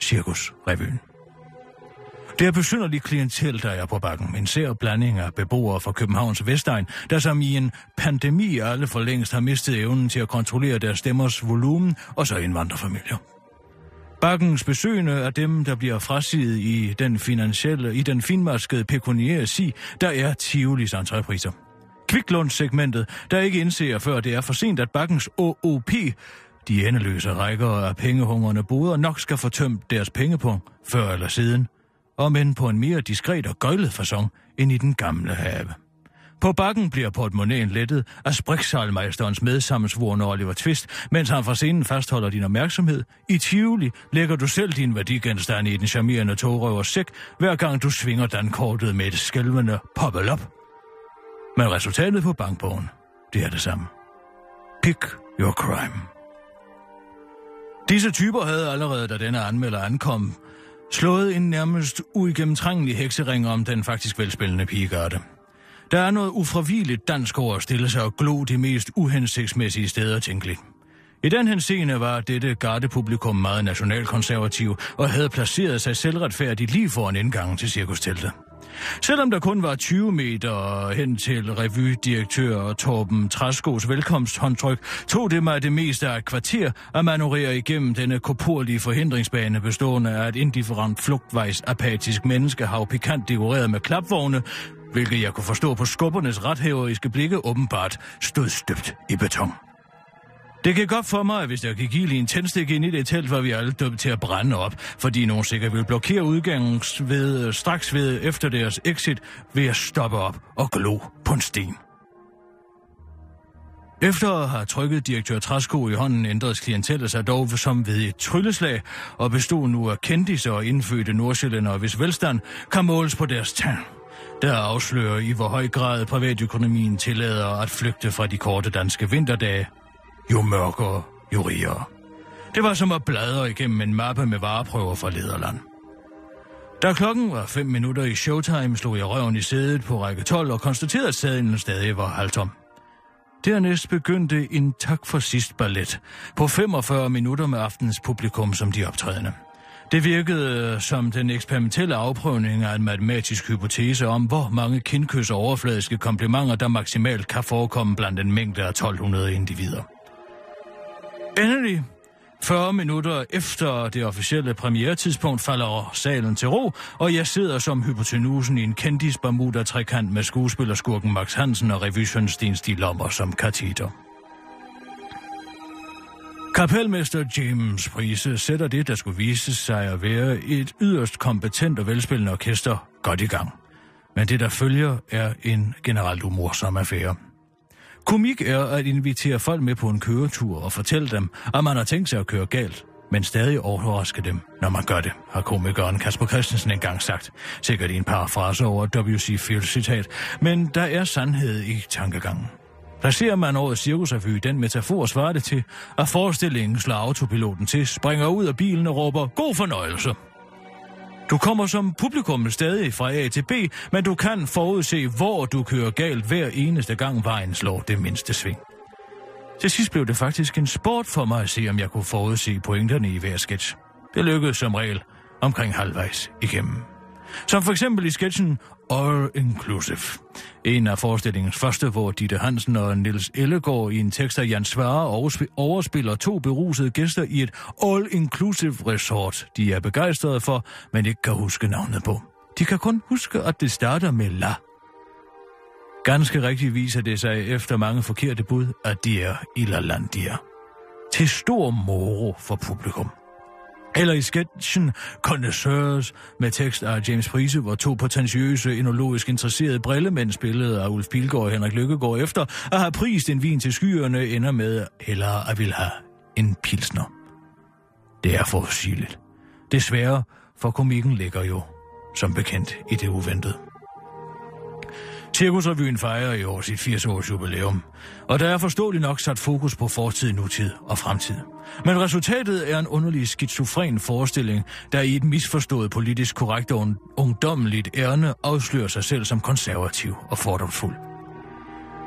Cirkusrevyen. Det er besynderligt klientel, der er på bakken. En sær blanding af beboere fra Københavns Vestegn, der som i en pandemi alle for længst har mistet evnen til at kontrollere deres stemmers volumen, og så indvandrerfamilier. Bakkens besøgende er dem, der bliver frasiget i den finansielle, i den finmaskede pekuniære si, der er Tivolis entrepriser. Kviklund-segmentet, der ikke indser, før det er for sent, at bakkens OOP, de endeløse rækker af pengehungrende boder, nok skal få tømt deres pengepunkt før eller siden, og men på en mere diskret og gøjlet fasong end i den gamle have. På bakken bliver portemonnaien lettet af spriksalmeisterens medsammensvorene Oliver Twist, mens han fra scenen fastholder din opmærksomhed. I Tivoli lægger du selv din værdigenstand i den charmerende togrøvers sæk, hver gang du svinger dankortet med et skælvende poppel op. Men resultatet på bankbogen, det er det samme. Pick your crime. Disse typer havde allerede, da denne anmelder ankom, slået en nærmest uigennemtrængelig heksering om den faktisk velspillende pigegarde. Der er noget ufravigeligt dansk over at stille sig og glo de mest uhensigtsmæssige steder tænkeligt. I den henseende var dette gardepublikum meget nationalkonservativ og havde placeret sig selvretfærdigt lige foran indgangen til cirkusteltet. Selvom der kun var 20 meter hen til revydirektør Torben Træskos velkomsthåndtryk, tog det mig det meste af et kvarter at manøvrere igennem denne korporlige forhindringsbane bestående af et indifferent flugtvejs apatisk menneskehav pikant dekoreret med klapvogne, hvilket jeg kunne forstå på skubbernes rethæveriske blikke åbenbart stod støbt i beton. Det gik godt for mig, at hvis der gik ild i en tændstik ind i det telt, var vi alle dømt til at brænde op, fordi nogen sikkert ville blokere udgangen ved, øh, straks ved efter deres exit ved at stoppe op og glo på en sten. Efter at have trykket direktør Træsko i hånden, ændrede klientellet sig dog som ved et trylleslag, og bestod nu af kendiser og indfødte nordsjællændere, hvis velstand kan måles på deres tand der afslører i hvor høj grad privatøkonomien tillader at flygte fra de korte danske vinterdage. Jo mørkere, jo rigere. Det var som at bladre igennem en mappe med vareprøver fra Lederland. Da klokken var 5 minutter i showtime, slog jeg røven i sædet på række 12 og konstaterede, at sadlen stadig var halvtom. Dernæst begyndte en tak for sidst ballet på 45 minutter med aftens publikum som de optrædende. Det virkede øh, som den eksperimentelle afprøvning af en matematisk hypotese om, hvor mange kindkys og overfladiske komplimenter, der maksimalt kan forekomme blandt en mængde af 1200 individer. Endelig, 40 minutter efter det officielle premieretidspunkt, falder salen til ro, og jeg sidder som hypotenusen i en kendis bermuda trekant med skuespillerskurken Max Hansen og revysøn Sten Stig Lommer som kateter. Kapelmester James Prise sætter det, der skulle vise sig at være et yderst kompetent og velspillende orkester, godt i gang. Men det, der følger, er en generelt umorsom affære. Komik er at invitere folk med på en køretur og fortælle dem, at man har tænkt sig at køre galt, men stadig overraske dem, når man gør det, har komikeren Kasper Christensen engang sagt. Sikkert i en parafrase over W.C. Fields citat, men der er sandhed i tankegangen. Placerer man årets cirkusrevy den metafor, svarer det til, at forestillingen slår autopiloten til, springer ud af bilen og råber, god fornøjelse. Du kommer som publikum stadig fra A til B, men du kan forudse, hvor du kører galt hver eneste gang vejen slår det mindste sving. Til sidst blev det faktisk en sport for mig at se, om jeg kunne forudse pointerne i hver sketch. Det lykkedes som regel omkring halvvejs igennem. Som for eksempel i sketchen All Inclusive. En af forestillingens første, hvor Ditte Hansen og Nils Ellegaard i en tekst af Jan Svare overspiller to berusede gæster i et All Inclusive Resort, de er begejstrede for, men ikke kan huske navnet på. De kan kun huske, at det starter med La. Ganske rigtigt viser det sig efter mange forkerte bud, at de er i Til stor moro for publikum. Eller i sketchen Connoisseurs med tekst af James Prise, hvor to potentiøse, enologisk interesserede brillemænd spillede af Ulf Pilgaard og Henrik Lykkegaard efter at have prist en vin til skyerne, ender med hellere at vil have en pilsner. Det er forudsigeligt. Desværre, for komikken ligger jo, som bekendt, i det uventede. Cirkusrevyen fejrer i år sit 80-års jubilæum, og der er forståeligt nok sat fokus på fortid, nutid og fremtid. Men resultatet er en underlig skizofren forestilling, der i et misforstået politisk korrekt og ungdommeligt ærne afslører sig selv som konservativ og fordomsfuld.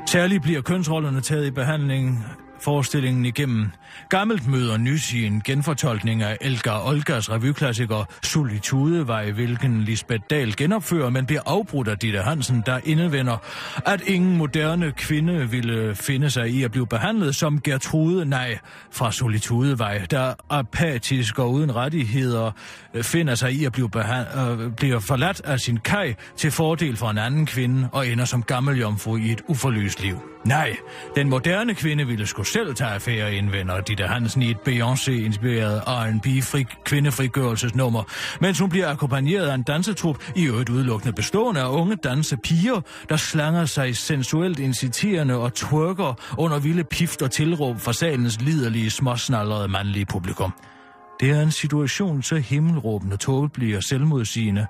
Særligt bliver kønsrollerne taget i behandling forestillingen igennem. Gammelt møder nys i en genfortolkning af Elgar Olgas revyklassiker Solitudevej, hvilken Lisbeth Dahl genopfører, men bliver afbrudt af Ditte Hansen, der indevender, at ingen moderne kvinde ville finde sig i at blive behandlet som Gertrude, nej, fra Solitudevej, der apatisk og uden rettigheder øh, finder sig i at blive, øh, bliver forladt af sin kaj til fordel for en anden kvinde og ender som gammel jomfru i et uforløst liv. Nej, den moderne kvinde ville skulle selv tage affære, indvender Ditte Hansen i et Beyoncé-inspireret R&B kvindefrigørelsesnummer, mens hun bliver akkompagneret af en dansetrup i øvrigt udelukkende bestående af unge dansepiger, der slanger sig sensuelt inciterende og twerker under vilde pift og tilråb fra salens liderlige, småsnallerede mandlige publikum. Det er en situation så himmelråbende, tåbelig og selvmodsigende,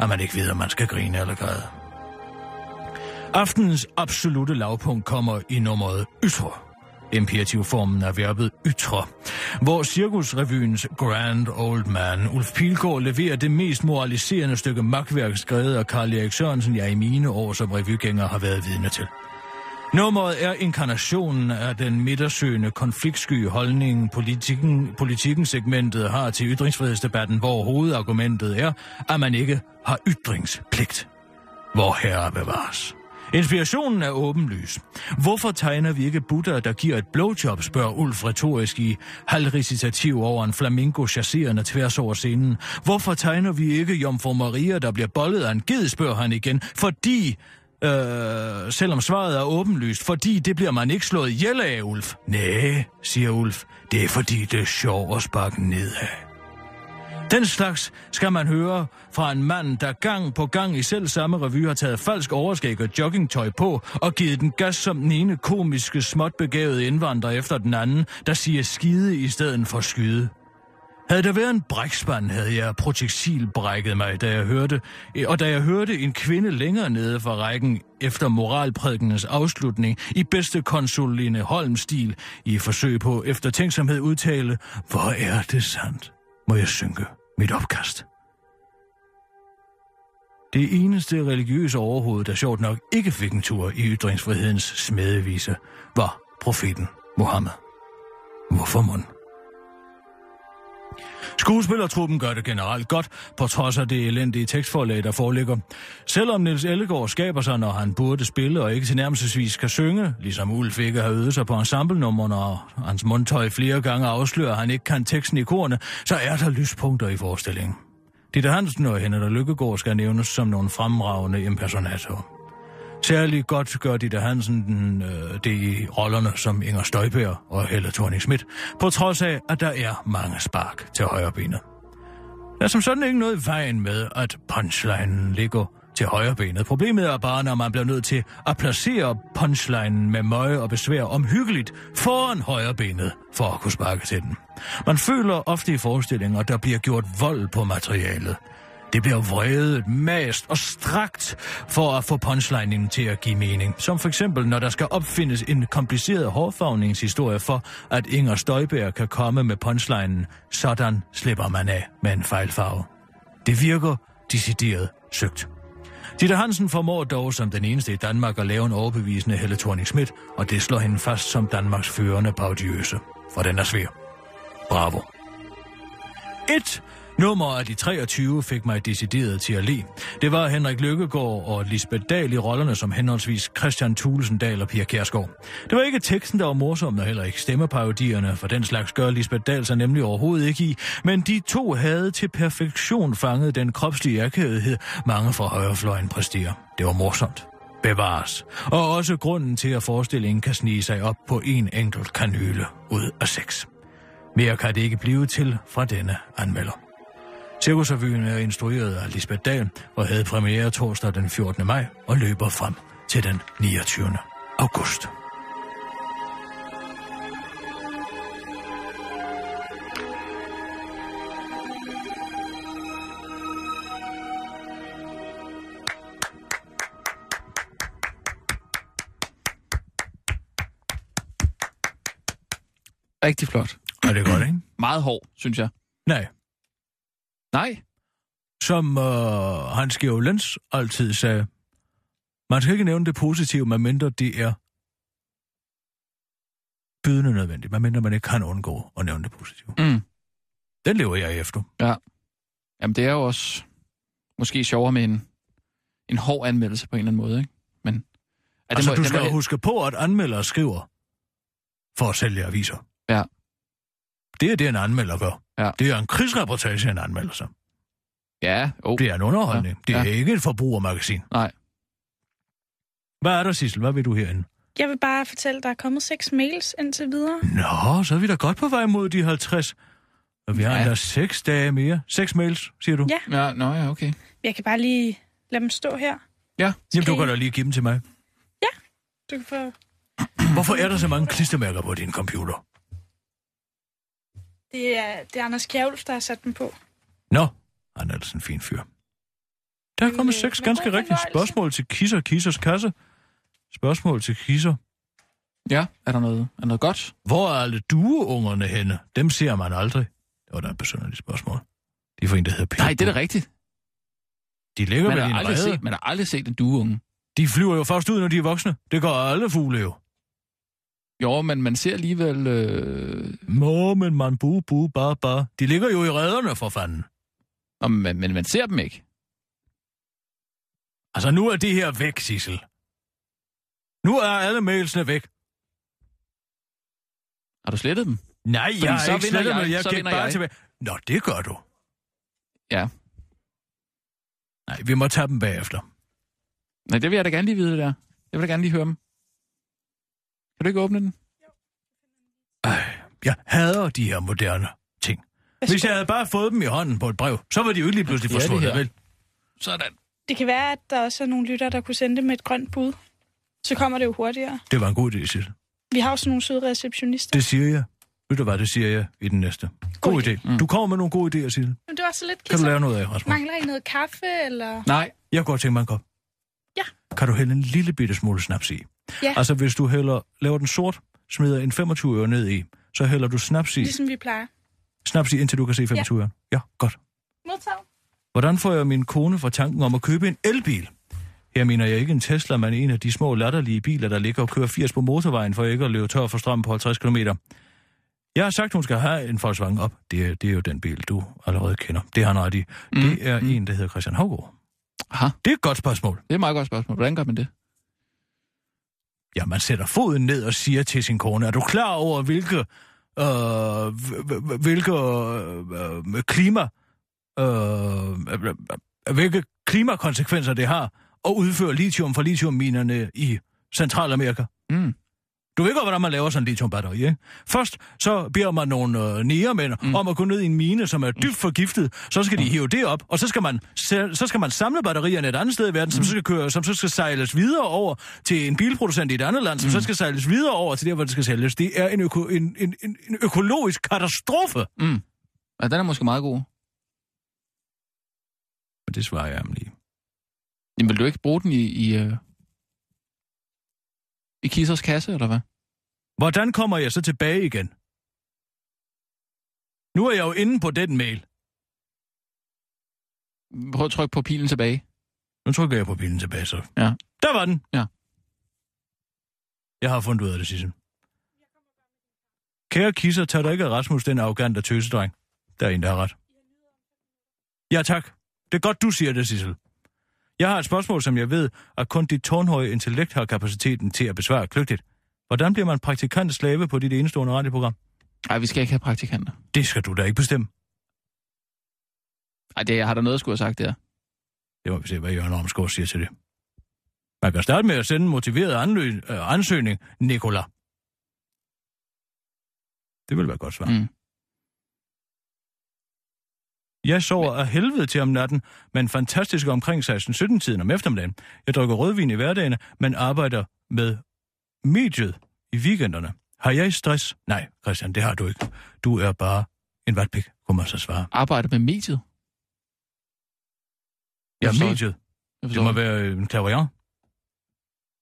at man ikke ved, om man skal grine eller græde. Aftenens absolute lavpunkt kommer i nummeret Ytre. Imperativformen er verbet ytre, hvor Cirkusrevyens Grand Old Man, Ulf Pilgaard, leverer det mest moraliserende stykke magtværk skrevet af Karl Erik Sørensen, jeg i mine år som revygænger har været vidne til. Nummeret er inkarnationen af den midtersøgende konfliktsky holdning, politikken, politikken segmentet har til ytringsfrihedsdebatten, hvor hovedargumentet er, at man ikke har ytringspligt. Hvor herre bevares. Inspirationen er åbenlys. Hvorfor tegner vi ikke Buddha, der giver et blowjob, spørger Ulf retorisk i halvrecitativ over en flamingo chasserende tværs over scenen. Hvorfor tegner vi ikke Jomfru Maria, der bliver bollet af en ged, spørger han igen. Fordi Øh, selvom svaret er åbenlyst, fordi det bliver man ikke slået ihjel af, Ulf. Nej, siger Ulf, det er fordi det er sjovt at sparke nedad. Den slags skal man høre fra en mand, der gang på gang i selv samme revy har taget falsk overskæg og joggingtøj på og givet den gas som den ene komiske, småt begavede indvandrer efter den anden, der siger skide i stedet for skyde. Havde der været en brækspand, havde jeg projektilbrækket mig, da jeg hørte, eh, og da jeg hørte en kvinde længere nede fra rækken efter moralprædikens afslutning i bedste konsuline Holm-stil i forsøg på eftertænksomhed udtale, hvor er det sandt? Må jeg synke mit opkast. Det eneste religiøse overhoved, der sjovt nok ikke fik en tur i ytringsfrihedens smedevise, var profeten Mohammed. Hvorfor mund? Skuespillertruppen gør det generelt godt, på trods af det elendige tekstforlag, der foreligger. Selvom Nils Ellegaard skaber sig, når han burde spille og ikke tilnærmelsesvis kan synge, ligesom Ulf ikke har øvet sig på ensemblenummerne og hans mundtøj flere gange afslører, at han ikke kan teksten i korne, så er der lyspunkter i forestillingen. Ditte Hansen og Henrik Lykkegaard skal nævnes som nogle fremragende impersonatorer. Særligt godt gør Ditte Hansen den, øh, det i rollerne som Inger Støjbær og Helle thorning Schmidt, på trods af, at der er mange spark til højre benet. Der er som sådan ikke noget i vejen med, at punchlinen ligger til højre benet. Problemet er bare, når man bliver nødt til at placere punchlinen med møje og besvær omhyggeligt foran højre benet for at kunne sparke til den. Man føler ofte i forestillinger, at der bliver gjort vold på materialet. Det bliver vredet, mast og strakt for at få punchliningen til at give mening. Som for eksempel, når der skal opfindes en kompliceret hårfagningshistorie for, at Inger Støjberg kan komme med punchlinen. Sådan slipper man af med en fejlfarve. Det virker decideret søgt. Ditte Hansen formår dog som den eneste i Danmark at lave en overbevisende Helle thorning Schmidt, og det slår hende fast som Danmarks førende paudiøse. For den er svær. Bravo. 1. Nummeret af de 23 fik mig decideret til at le. Det var Henrik Lykkegaard og Lisbeth Dahl i rollerne som henholdsvis Christian Thulesen Dahl og Pia Kjærsgaard. Det var ikke teksten, der var morsom, og heller ikke stemmeparodierne, for den slags gør Lisbeth Dahl sig nemlig overhovedet ikke i, men de to havde til perfektion fanget den kropslige akavethed, mange fra højrefløjen præsterer. Det var morsomt bevares. Og også grunden til, at forestillingen kan snige sig op på en enkelt kanyle ud af seks. Mere kan det ikke blive til fra denne anmelder. Cirkusrevyen er instrueret af Lisbeth Dahl og havde premiere torsdag den 14. maj og løber frem til den 29. august. Rigtig flot. Er det godt, ikke? Meget hård, synes jeg. Nej. Nej. Som øh, Hans Georg Lenz altid sagde, man skal ikke nævne det positive, medmindre det er bydende nødvendigt, medmindre man ikke kan undgå at nævne det positive. Mm. Den lever jeg efter. Ja. Jamen, det er jo også måske sjovere med en, en hård anmeldelse på en eller anden måde, ikke? Men... Ja, Altså, må- du skal må- huske på, at anmeldere skriver for at sælge aviser. Ja. Det er det, en anmelder gør. Ja. Det er en krigsreportage, en anmelder sig. Ja, oh. Det er en underholdning. Ja. Det er Ja. ikke et forbrugermagasin. Nej. Hvad er der, Sissel? Hvad vil du herinde? Jeg vil bare fortælle, at der er kommet seks mails indtil videre. Nå, så er vi da godt på vej mod de 50. Og vi har Ja. ja. endda seks dage mere. Seks mails, siger du? Ja. Ja, nå ja, okay. Jeg kan bare lige lade dem stå her. Ja. Jamen, du kan da lige give dem til mig. Du kan få... Hvorfor er der så mange klistermærker på din computer? Det er, det er Anders Kjærulf, der har sat dem på. Nå, han er altså en fin fyr. Der er kommet øh, seks ganske rigtige spørgsmål til Kisser Kissers kasse. Spørgsmål til Kisser. Ja, er der noget, er noget godt? Hvor er alle dueungerne henne? Dem ser man aldrig. Det var da et besynderligt spørgsmål. De er for en, der hedder Peter. Nej, det er da rigtigt. De ligger Man vel i har, en aldrig rede. set, man har aldrig set en dueunge. De flyver jo først ud, når de er voksne. Det gør alle fugle jo. Jo, men man ser alligevel... Øh... Må, men man bu, bu, bare, bare. De ligger jo i rederne, for fanden. Nå, men, men man ser dem ikke. Altså, nu er det her væk, Sissel. Nu er alle mailsene væk. Har du slettet dem? Nej, Fordi jeg har ikke slettet jeg, mig. Jeg så gik bare jeg. tilbage. Nå, det gør du. Ja. Nej, vi må tage dem bagefter. Nej, det vil jeg da gerne lige vide, der. Jeg vil da gerne lige høre dem. Kan du ikke åbne den? Ej, jeg hader de her moderne ting. Hvis jeg havde bare fået dem i hånden på et brev, så var de jo ikke lige pludselig Ja, det forsvundet, vel? Sådan. Det kan være, at der også er nogle lytter, der kunne sende det med et grønt bud. Så kommer det jo hurtigere. Det var en god idé, Sissel. Vi har også nogle søde receptionister. Det siger jeg. Ved du hvad, det siger jeg i den næste. God, God idé. Mm. Du kommer med nogle gode idéer, Sissel. Men det var så lidt Kan du kisser. lave noget af, Rasmus? Mangler I noget kaffe, eller... Nej. Jeg kunne godt tænke mig en kop. Ja. Kan du hælde en lille bitte smule snaps i? Ja. Altså, hvis du hælder, laver den sort, smider en 25 øre ned i, så hælder du snaps i. Ligesom vi plejer. Snaps i, indtil du kan se 25 øre. Ja, godt. Modtaget. Hvordan får jeg min kone fra tanken om at købe en elbil? Her mener jeg ikke en Tesla, men en af de små latterlige biler, der ligger og kører 80 på motorvejen, for ikke at løbe tør for strøm på 50 km. Jeg har sagt, hun skal have en Volkswagen op. Det er, det er jo den bil, du allerede kender. Det har han ret i. Mm. Det er mm. en, der hedder Christian Havgaard. Aha, Det er et godt spørgsmål. det er et meget godt spørgsmål. Hvordan gør man det? Ja, man sætter foden ned og siger til sin kone, er du klar over, hvilke, øh, hvilke øh, øh, klima, øh, øh, hvilke klimakonsekvenser det har at udføre lithium fra lithiumminerne i Centralamerika? Mm. Du ved godt, hvordan man laver sådan en lithiumbatteri, ikke? Først så beder man nogle øh, nærmænd mm. om at gå ned i en mine, som er dybt forgiftet. Så skal de hive det op, og så skal man, så skal man samle batterierne et andet sted i verden, som, så skal køre, som så skal sejles videre over til en bilproducent i et andet land, som så skal sejles videre over til der, hvor det skal sælges. Det er en, øko, en, en, en, en økologisk katastrofe. Mm. Ja, den er måske meget god. Men det svarer jeg ham lige. Jamen, vil du ikke bruge den i, i, øh, i Kissers kasse, eller hvad? Hvordan kommer jeg så tilbage igen? Nu er jeg jo inde på den mail. Prøv at trykke på pilen tilbage. Nu trykker jeg på bilen tilbage, så. Ja. Der var den. Ja. Jeg har fundet ud af det, Sissel. Kære kisser, tager du ikke Rasmus den arrogante tøsedreng? Der er en, der har ret. Ja, tak. Det er godt, du siger det, Sissel. Jeg har et spørgsmål, som jeg ved, at kun dit tårnhøje intellekt har kapaciteten til at besvare kløgtigt. Hvordan bliver man praktikant slave på dit enestående radioprogram? Nej, vi skal ikke have praktikanter. Det skal du da ikke bestemme. Nej, det har der noget, jeg skulle have sagt der. Det må vi se, hvad Jørgen Omsgaard siger til det. Man kan starte med at sende en motiveret anlø- øh, ansøgning, Nikola. Det vil være et godt svar. Mm. Jeg sover af helvede til om natten, men fantastisk omkring 16-17-tiden om eftermiddagen. Jeg drikker rødvin i hverdagene, men arbejder med mediet i weekenderne. Har jeg stress? Nej, Christian, det har du ikke. Du er bare en vatpik, kunne man så svare. Arbejder med mediet. Ja, mediet. Det må være øh, en klaverant.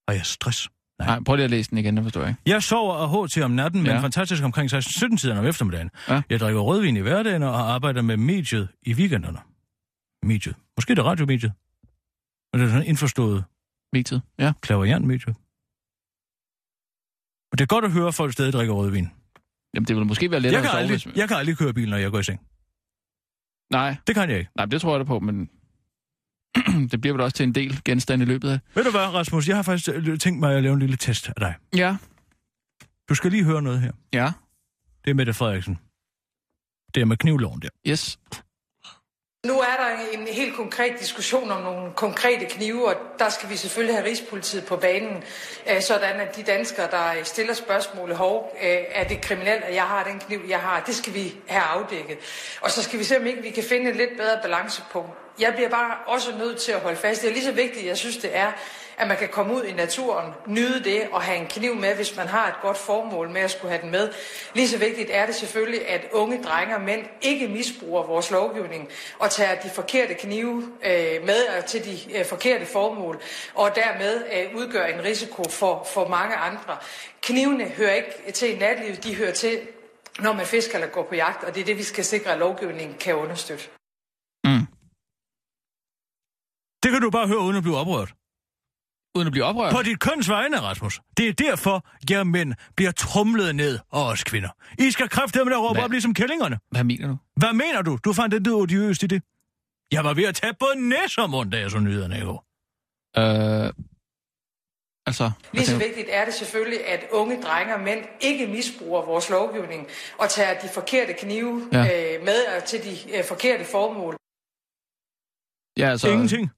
Har jeg stress? Nej. Nej, prøv lige at læse den igen, det forstår jeg ikke. Jeg sover af H til om natten, men Ja. fantastisk omkring 16-17-tiden om eftermiddagen. Ja. Jeg drikker rødvin i hverdagen og arbejder med mediet i weekenderne. Mediet. Måske det er radiomediet. Men det er sådan indforstået Mediet, ja. klaverjantmediet. Og det er godt at høre, at folk stadig drikker rødvin. Jamen, det vil måske være lettere Jeg kan, at sove, aldrig, hvis... jeg kan aldrig køre bil, når jeg går i seng. Nej, Det kan jeg ikke. nej, det tror jeg da på, men... [CLEARS THROAT] det bliver vel også til en del genstand i løbet af... Ved du hvad, Rasmus? Jeg har faktisk øh, tænkt mig at lave en lille test af dig. Ja. Du skal lige høre noget her. Ja. Det er Mette Frederiksen. Det er med knivloven der. Yes. Nu er der en helt konkret diskussion om nogle konkrete knive, og der skal vi selvfølgelig have Rigspolitiet på banen, øh, sådan at de danskere, der stiller spørgsmålet, hov, øh, er det kriminelt, at jeg har den kniv, jeg har, det skal vi have afdækket. Og så skal vi se, om ikke vi kan finde et lidt bedre balancepunkt. Jeg bliver bare også nødt til at holde fast. Det er lige så vigtigt, jeg synes, det er, at man kan komme ud i naturen, nyde det og have en kniv med, hvis man har et godt formål med at skulle have den med. Lige så vigtigt er det selvfølgelig, at unge drenge og mænd ikke misbruger vores lovgivning og tager de forkerte knive øh, med til de øh, forkerte formål, og dermed øh, udgør en risiko for, for mange andre. Knivene hører ikke til i natlivet, de hører til, når man fisker eller går på jagt, og det er det, vi skal sikre, at lovgivningen kan understøtte. Mm. Det kan du bare høre, uden at blive oprørt. Uden at blive oprørt. På dit køns vegne, Rasmus. Det er derfor, jer mænd bliver trumlet ned, og os kvinder. I skal kræfte med at råbe Hvad? op ligesom kællingerne. Hvad mener du? Hvad mener du? Du fandt det odiøst i det. Jeg var ved at tage på næsomund, da jeg så nyhederne i går. Øh... Altså... Lige så vigtigt er det selvfølgelig, at unge drenge og mænd ikke misbruger vores lovgivning og tager de forkerte knive Ja. øh, med til de øh, forkerte formål. Ja, altså... Så... Ingenting.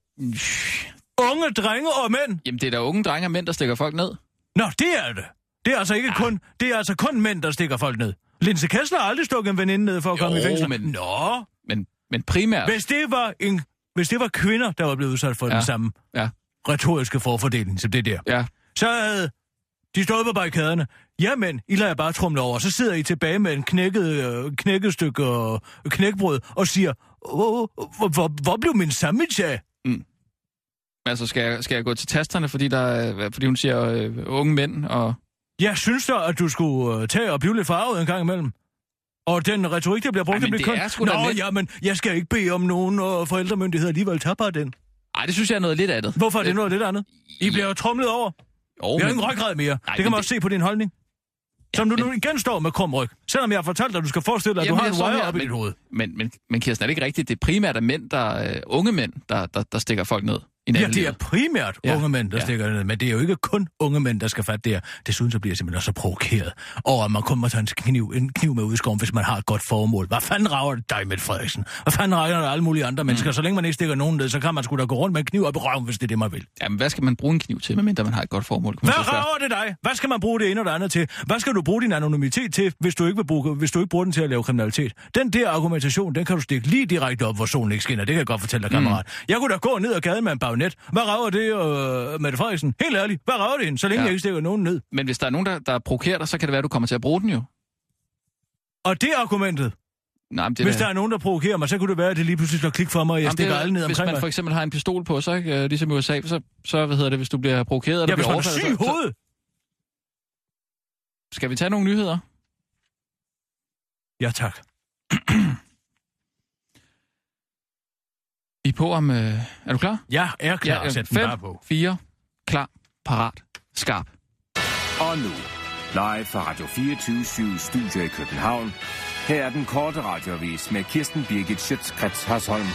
Unge drenge og mænd. Jamen, det er da unge drenge og mænd, der stikker folk ned. Nå, det er det. Det er altså ikke kun, det er altså kun mænd, der stikker folk ned. Linse Kessler har aldrig stukket en veninde ned for at komme i Jo, fængsel. men- Nå, Men, men primært... hvis det var en, hvis det var kvinder, der var blevet udsat for ja. Ja. den samme Ja. retoriske forfordeling som det der, Ja, så havde de stået på barrikaderne. Jamen, I lader bare trumle over. Så sidder I tilbage med en knækket, øh, knækket stykke øh, knækbrød og siger, hvor, hvor, hvor, hvor blev min sandwich af? Altså skal jeg, skal jeg gå til tasterne, fordi, der, er- fordi hun siger øh, unge mænd, og... Jeg synes da, at du skulle øh, tage og blive lidt farvet en gang imellem. Og den retorik, der bliver brugt Ej, men det køn. er sgu da Nå, lidt- jamen, jeg skal ikke bede om nogen og forældremyndighed alligevel. Tag bare den. Ej, det synes jeg er noget lidt af det. Hvorfor er det noget lidt andet? I bliver jo trumlet over. Jo, Jeg har ingen ryggrad mere. Nej, det kan men man også se på din holdning. Som du nu igen står med krum ryg. Selvom jeg har fortalt dig, at du skal forestille dig, at Jamen, du har en wire her, op i men- dit hoved. Men, men, men Kirsten, er det ikke rigtigt? Det er primært er mænd, der, øh, unge mænd, der, der, der stikker folk ned Ja, det er primært Ja, unge mænd, der ja. stikker det ned. Men det er jo ikke kun unge mænd, der skal fatte det her. Desuden så bliver jeg simpelthen også så provokeret over, at man kun må tage en kniv, en kniv med ud i skoven, hvis man har et godt formål. Hvad fanden rager det dig, Mette Frederiksen? Hvad fanden rager det alle mulige andre Mm. mennesker? Så længe man ikke stikker nogen ned, så kan man sgu da gå rundt med en kniv op i røven, hvis det er det, man vil. Jamen, hvad skal man bruge en kniv til, medmindre man har et godt formål? Hvad rager det dig? Hvad skal man bruge det ene og det andet til? Hvad skal du bruge din anonymitet til, hvis du ikke, vil bruge, hvis du ikke bruger den til at lave kriminalitet? Den der argumentation, den kan du stikke lige direkte op, hvor solen ikke skinner. Det kan jeg godt fortælle dig, kammerat. Mm. Jeg kunne da gå ned ad gaden med en bagnet. Hvad rager det, øh, Mette Frederiksen? Helt ærligt, hvad rager det hende, så længe Ja. jeg ikke stikker nogen ned? Men hvis der er nogen, der, der provokerer dig, så kan det være, at du kommer til at bruge den jo. Og det er argumentet. Nej, men det Hvis der er nogen, der provokerer mig, så kunne det være, at det lige pludselig slår klik for mig, og jeg Jamen, stikker det er- alle ned Hvis omkring man mig. for eksempel har en pistol på, så ikke, øh, ligesom i USA, så, så hvad hedder det, hvis du bliver provokeret, eller Ja, hvis bliver man er overfaldet, så, hovedet. skal vi tage nogle nyheder? Ja, tak. [CLEARS THROAT] Vi er på om... Øh, er du klar? Jeg er klar. ja, Sæt den fem, på. fire, klar, parat, skarp. Og nu, live fra Radio 24 Studio i København. Her er den korte radiovis med Kirsten Birgit Schøtzgrads Hasholm.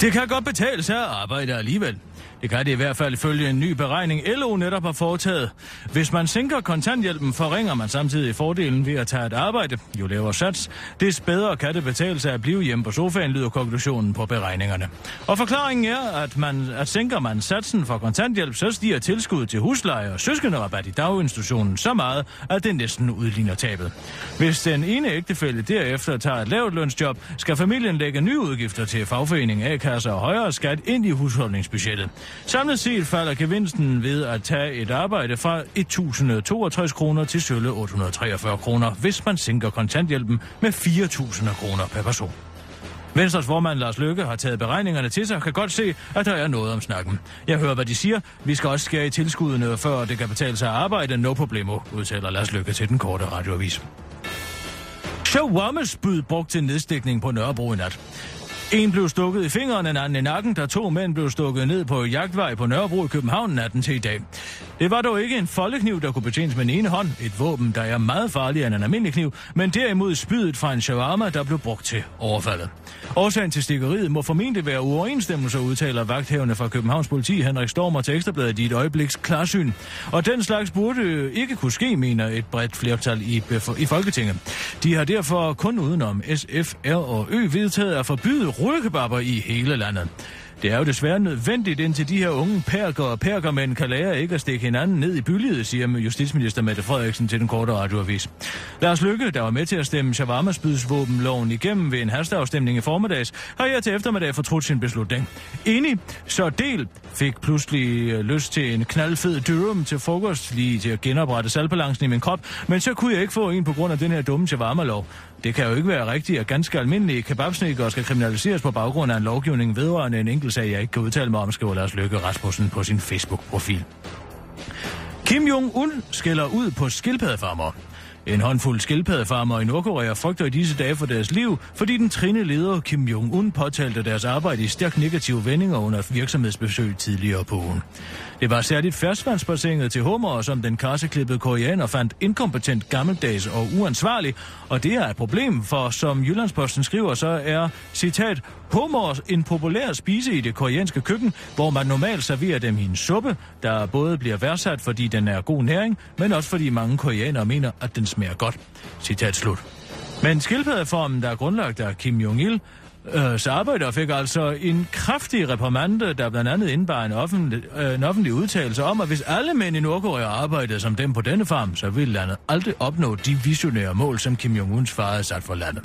Det kan godt betale sig at arbejde alligevel. Det kan det i hvert fald følge en ny beregning, LO netop har foretaget. Hvis man sænker kontanthjælpen, forringer man samtidig fordelen ved at tage et arbejde. Jo lavere sats, des bedre kan det betale sig at blive hjemme på sofaen, lyder konklusionen på beregningerne. Og forklaringen er, at, man, at sænker man satsen for kontanthjælp, så stiger tilskuddet til husleje og søskenderabat i daginstitutionen så meget, at det næsten udligner tabet. Hvis den ene ægtefælde derefter tager et lavt lønsjob, skal familien lægge nye udgifter til fagforening, A-kasser og højere skat ind i husholdningsbudgettet. Samlet set falder gevinsten ved at tage et arbejde fra 1.062 kroner til sølle 843 kroner, hvis man sænker kontanthjælpen med 4.000 kroner per person. Venstres formand Lars Løkke har taget beregningerne til sig og kan godt se, at der er noget om snakken. Jeg hører, hvad de siger. Vi skal også skære i tilskuddene, før det kan betale sig at arbejde. No problemo, udtaler Lars Løkke til den korte radioavis. Shawarmas byd brugt til nedstikning på Nørrebro i nat. En blev stukket i fingeren, en anden i nakken, da to mænd blev stukket ned på jagtvej på Nørrebro i København natten til i dag. Det var dog ikke en foldekniv, der kunne betjenes med den ene hånd, et våben, der er meget farligere end en almindelig kniv, men derimod spydet fra en shawarma, der blev brugt til overfaldet. Årsagen til stikkeriet må formentlig være uoverensstemmelser, udtaler vagthævende fra Københavns politi Henrik Stormer til Ekstrabladet i et øjebliks klarsyn. Og den slags burde ikke kunne ske, mener et bredt flertal i, i Folketinget. De har derfor kun udenom SF, R og Ø vedtaget at forbyde rullekebabber i hele landet. Det er jo desværre nødvendigt, indtil de her unge perker og perkermænd kan lære ikke at stikke hinanden ned i bylliet, siger justitsminister Mette Frederiksen til den korte radioavis. Lars Lykke, der var med til at stemme shawarma-spydsvåbenloven igennem ved en hasteafstemning i formiddags, har her til eftermiddag fortrudt sin beslutning. Enig, så del fik pludselig øh, lyst til en knaldfed dyrum til frokost, lige til at genoprette salgbalancen i min krop, men så kunne jeg ikke få en på grund af den her dumme shawarma-lov. Det kan jo ikke være rigtigt, at ganske almindelige kebabsnikkere skal kriminaliseres på baggrund af en lovgivning vedrørende en enkelt sag, jeg ikke kan udtale mig om, skriver Lars Løkke Rasmussen på sin Facebook-profil. Kim Jong-un skiller ud på skildpaddefarmer. En håndfuld skildpaddefarmer i Nordkorea frygter i disse dage for deres liv, fordi den trine leder Kim Jong-un påtalte deres arbejde i stærkt negative vendinger under virksomhedsbesøg tidligere på ugen. Det var særligt færdsvandsbassinet til hummer, som den karseklippede koreaner fandt inkompetent, gammeldags og uansvarlig, og det er et problem, for som Jyllandsposten skriver, så er, citat, hummer en populær spise i det koreanske køkken, hvor man normalt serverer dem i en suppe, der både bliver værdsat, fordi den er god næring, men også fordi mange koreanere mener, at den smager godt. Citat slut. Men skildpaddeformen, der er grundlagt af Kim Jong-il, Øh, så arbejder fik altså en kraftig reprimande, der blandt andet indbar en offentlig, øh, en offentlig udtalelse om, at hvis alle mænd i Nordkorea arbejdede som dem på denne farm, så ville landet aldrig opnå de visionære mål, som Kim Jong-uns far havde sat for landet.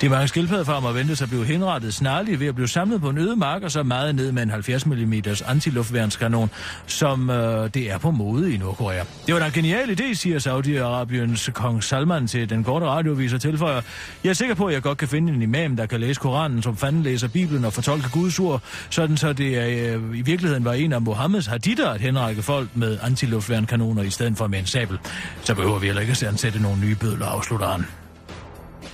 De mange skildpaddefarmer ventes at blive henrettet snarligt ved at blive samlet på en øde mark og så meget ned med en 70 mm antiluftværnskanon, som øh, det er på mode i Nordkorea. Det var da en genial idé, siger Saudi-Arabiens kong Salman til den korte radiovis og tilføjer. Jeg er sikker på, at jeg godt kan finde en imam, der kan læse Koranen, som fanden læser Bibelen og fortolke Guds ord, sådan så det øh, i virkeligheden var en af Mohammeds haditter at henrække folk med antiluftværnkanoner i stedet for med en sabel. Så behøver vi heller ikke at ansætte nogle nye bødler, afslutter han.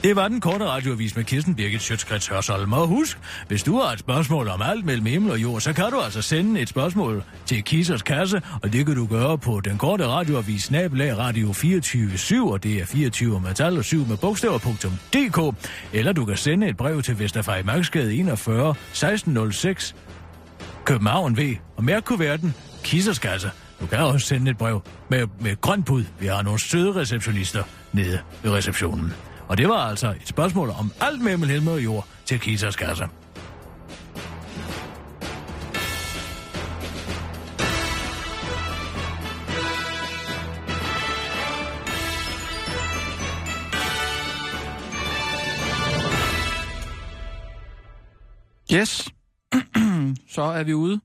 Det var den korte radioavis med Kirsten Birgit Sjøtskrets Hørsholm. Og husk, hvis du har et spørgsmål om alt mellem himmel og jord, så kan du altså sende et spørgsmål til Kissers Kasse, og det kan du gøre på den korte radioavis snabelag radio 24 og det er 24 med tal og 7 med bogstaver.dk, eller du kan sende et brev til Vesterfej Magtsgade 41 1606 København V, og mærk kuverten Kissers Kasse. Du kan også sende et brev med, med grønt bud. Vi har nogle søde receptionister nede ved receptionen. Og det var altså et spørgsmål om alt mellem himmel og jord til Kisers kasse. Yes. [CLEARS THROAT] så er vi ude.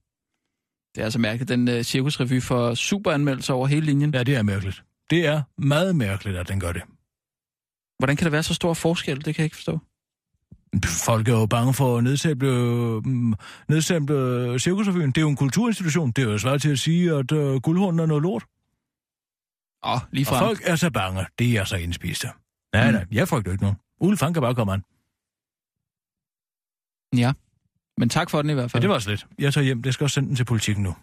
Det er altså mærkeligt, den uh, cirkusrevy for superanmeldelser over hele linjen. Ja, det er mærkeligt. Det er meget mærkeligt, at den gør det. Hvordan kan der være så stor forskel? Det kan jeg ikke forstå. Folk er jo bange for at nedsætte, mm, nedsætte cirkusrevyen. Det er jo en kulturinstitution. Det er jo svært til at sige, at uh, guldhunden er noget lort. Åh, oh, lige Og frem. folk er så bange. Det er så indspiste. Nej, Mm. nej, jeg frygter ikke nogen. Ulf, han kan bare komme an. Ja. Men tak for den i hvert Ja, fald. det var slet. Jeg tager hjem. Det skal også sende den til politikken nu.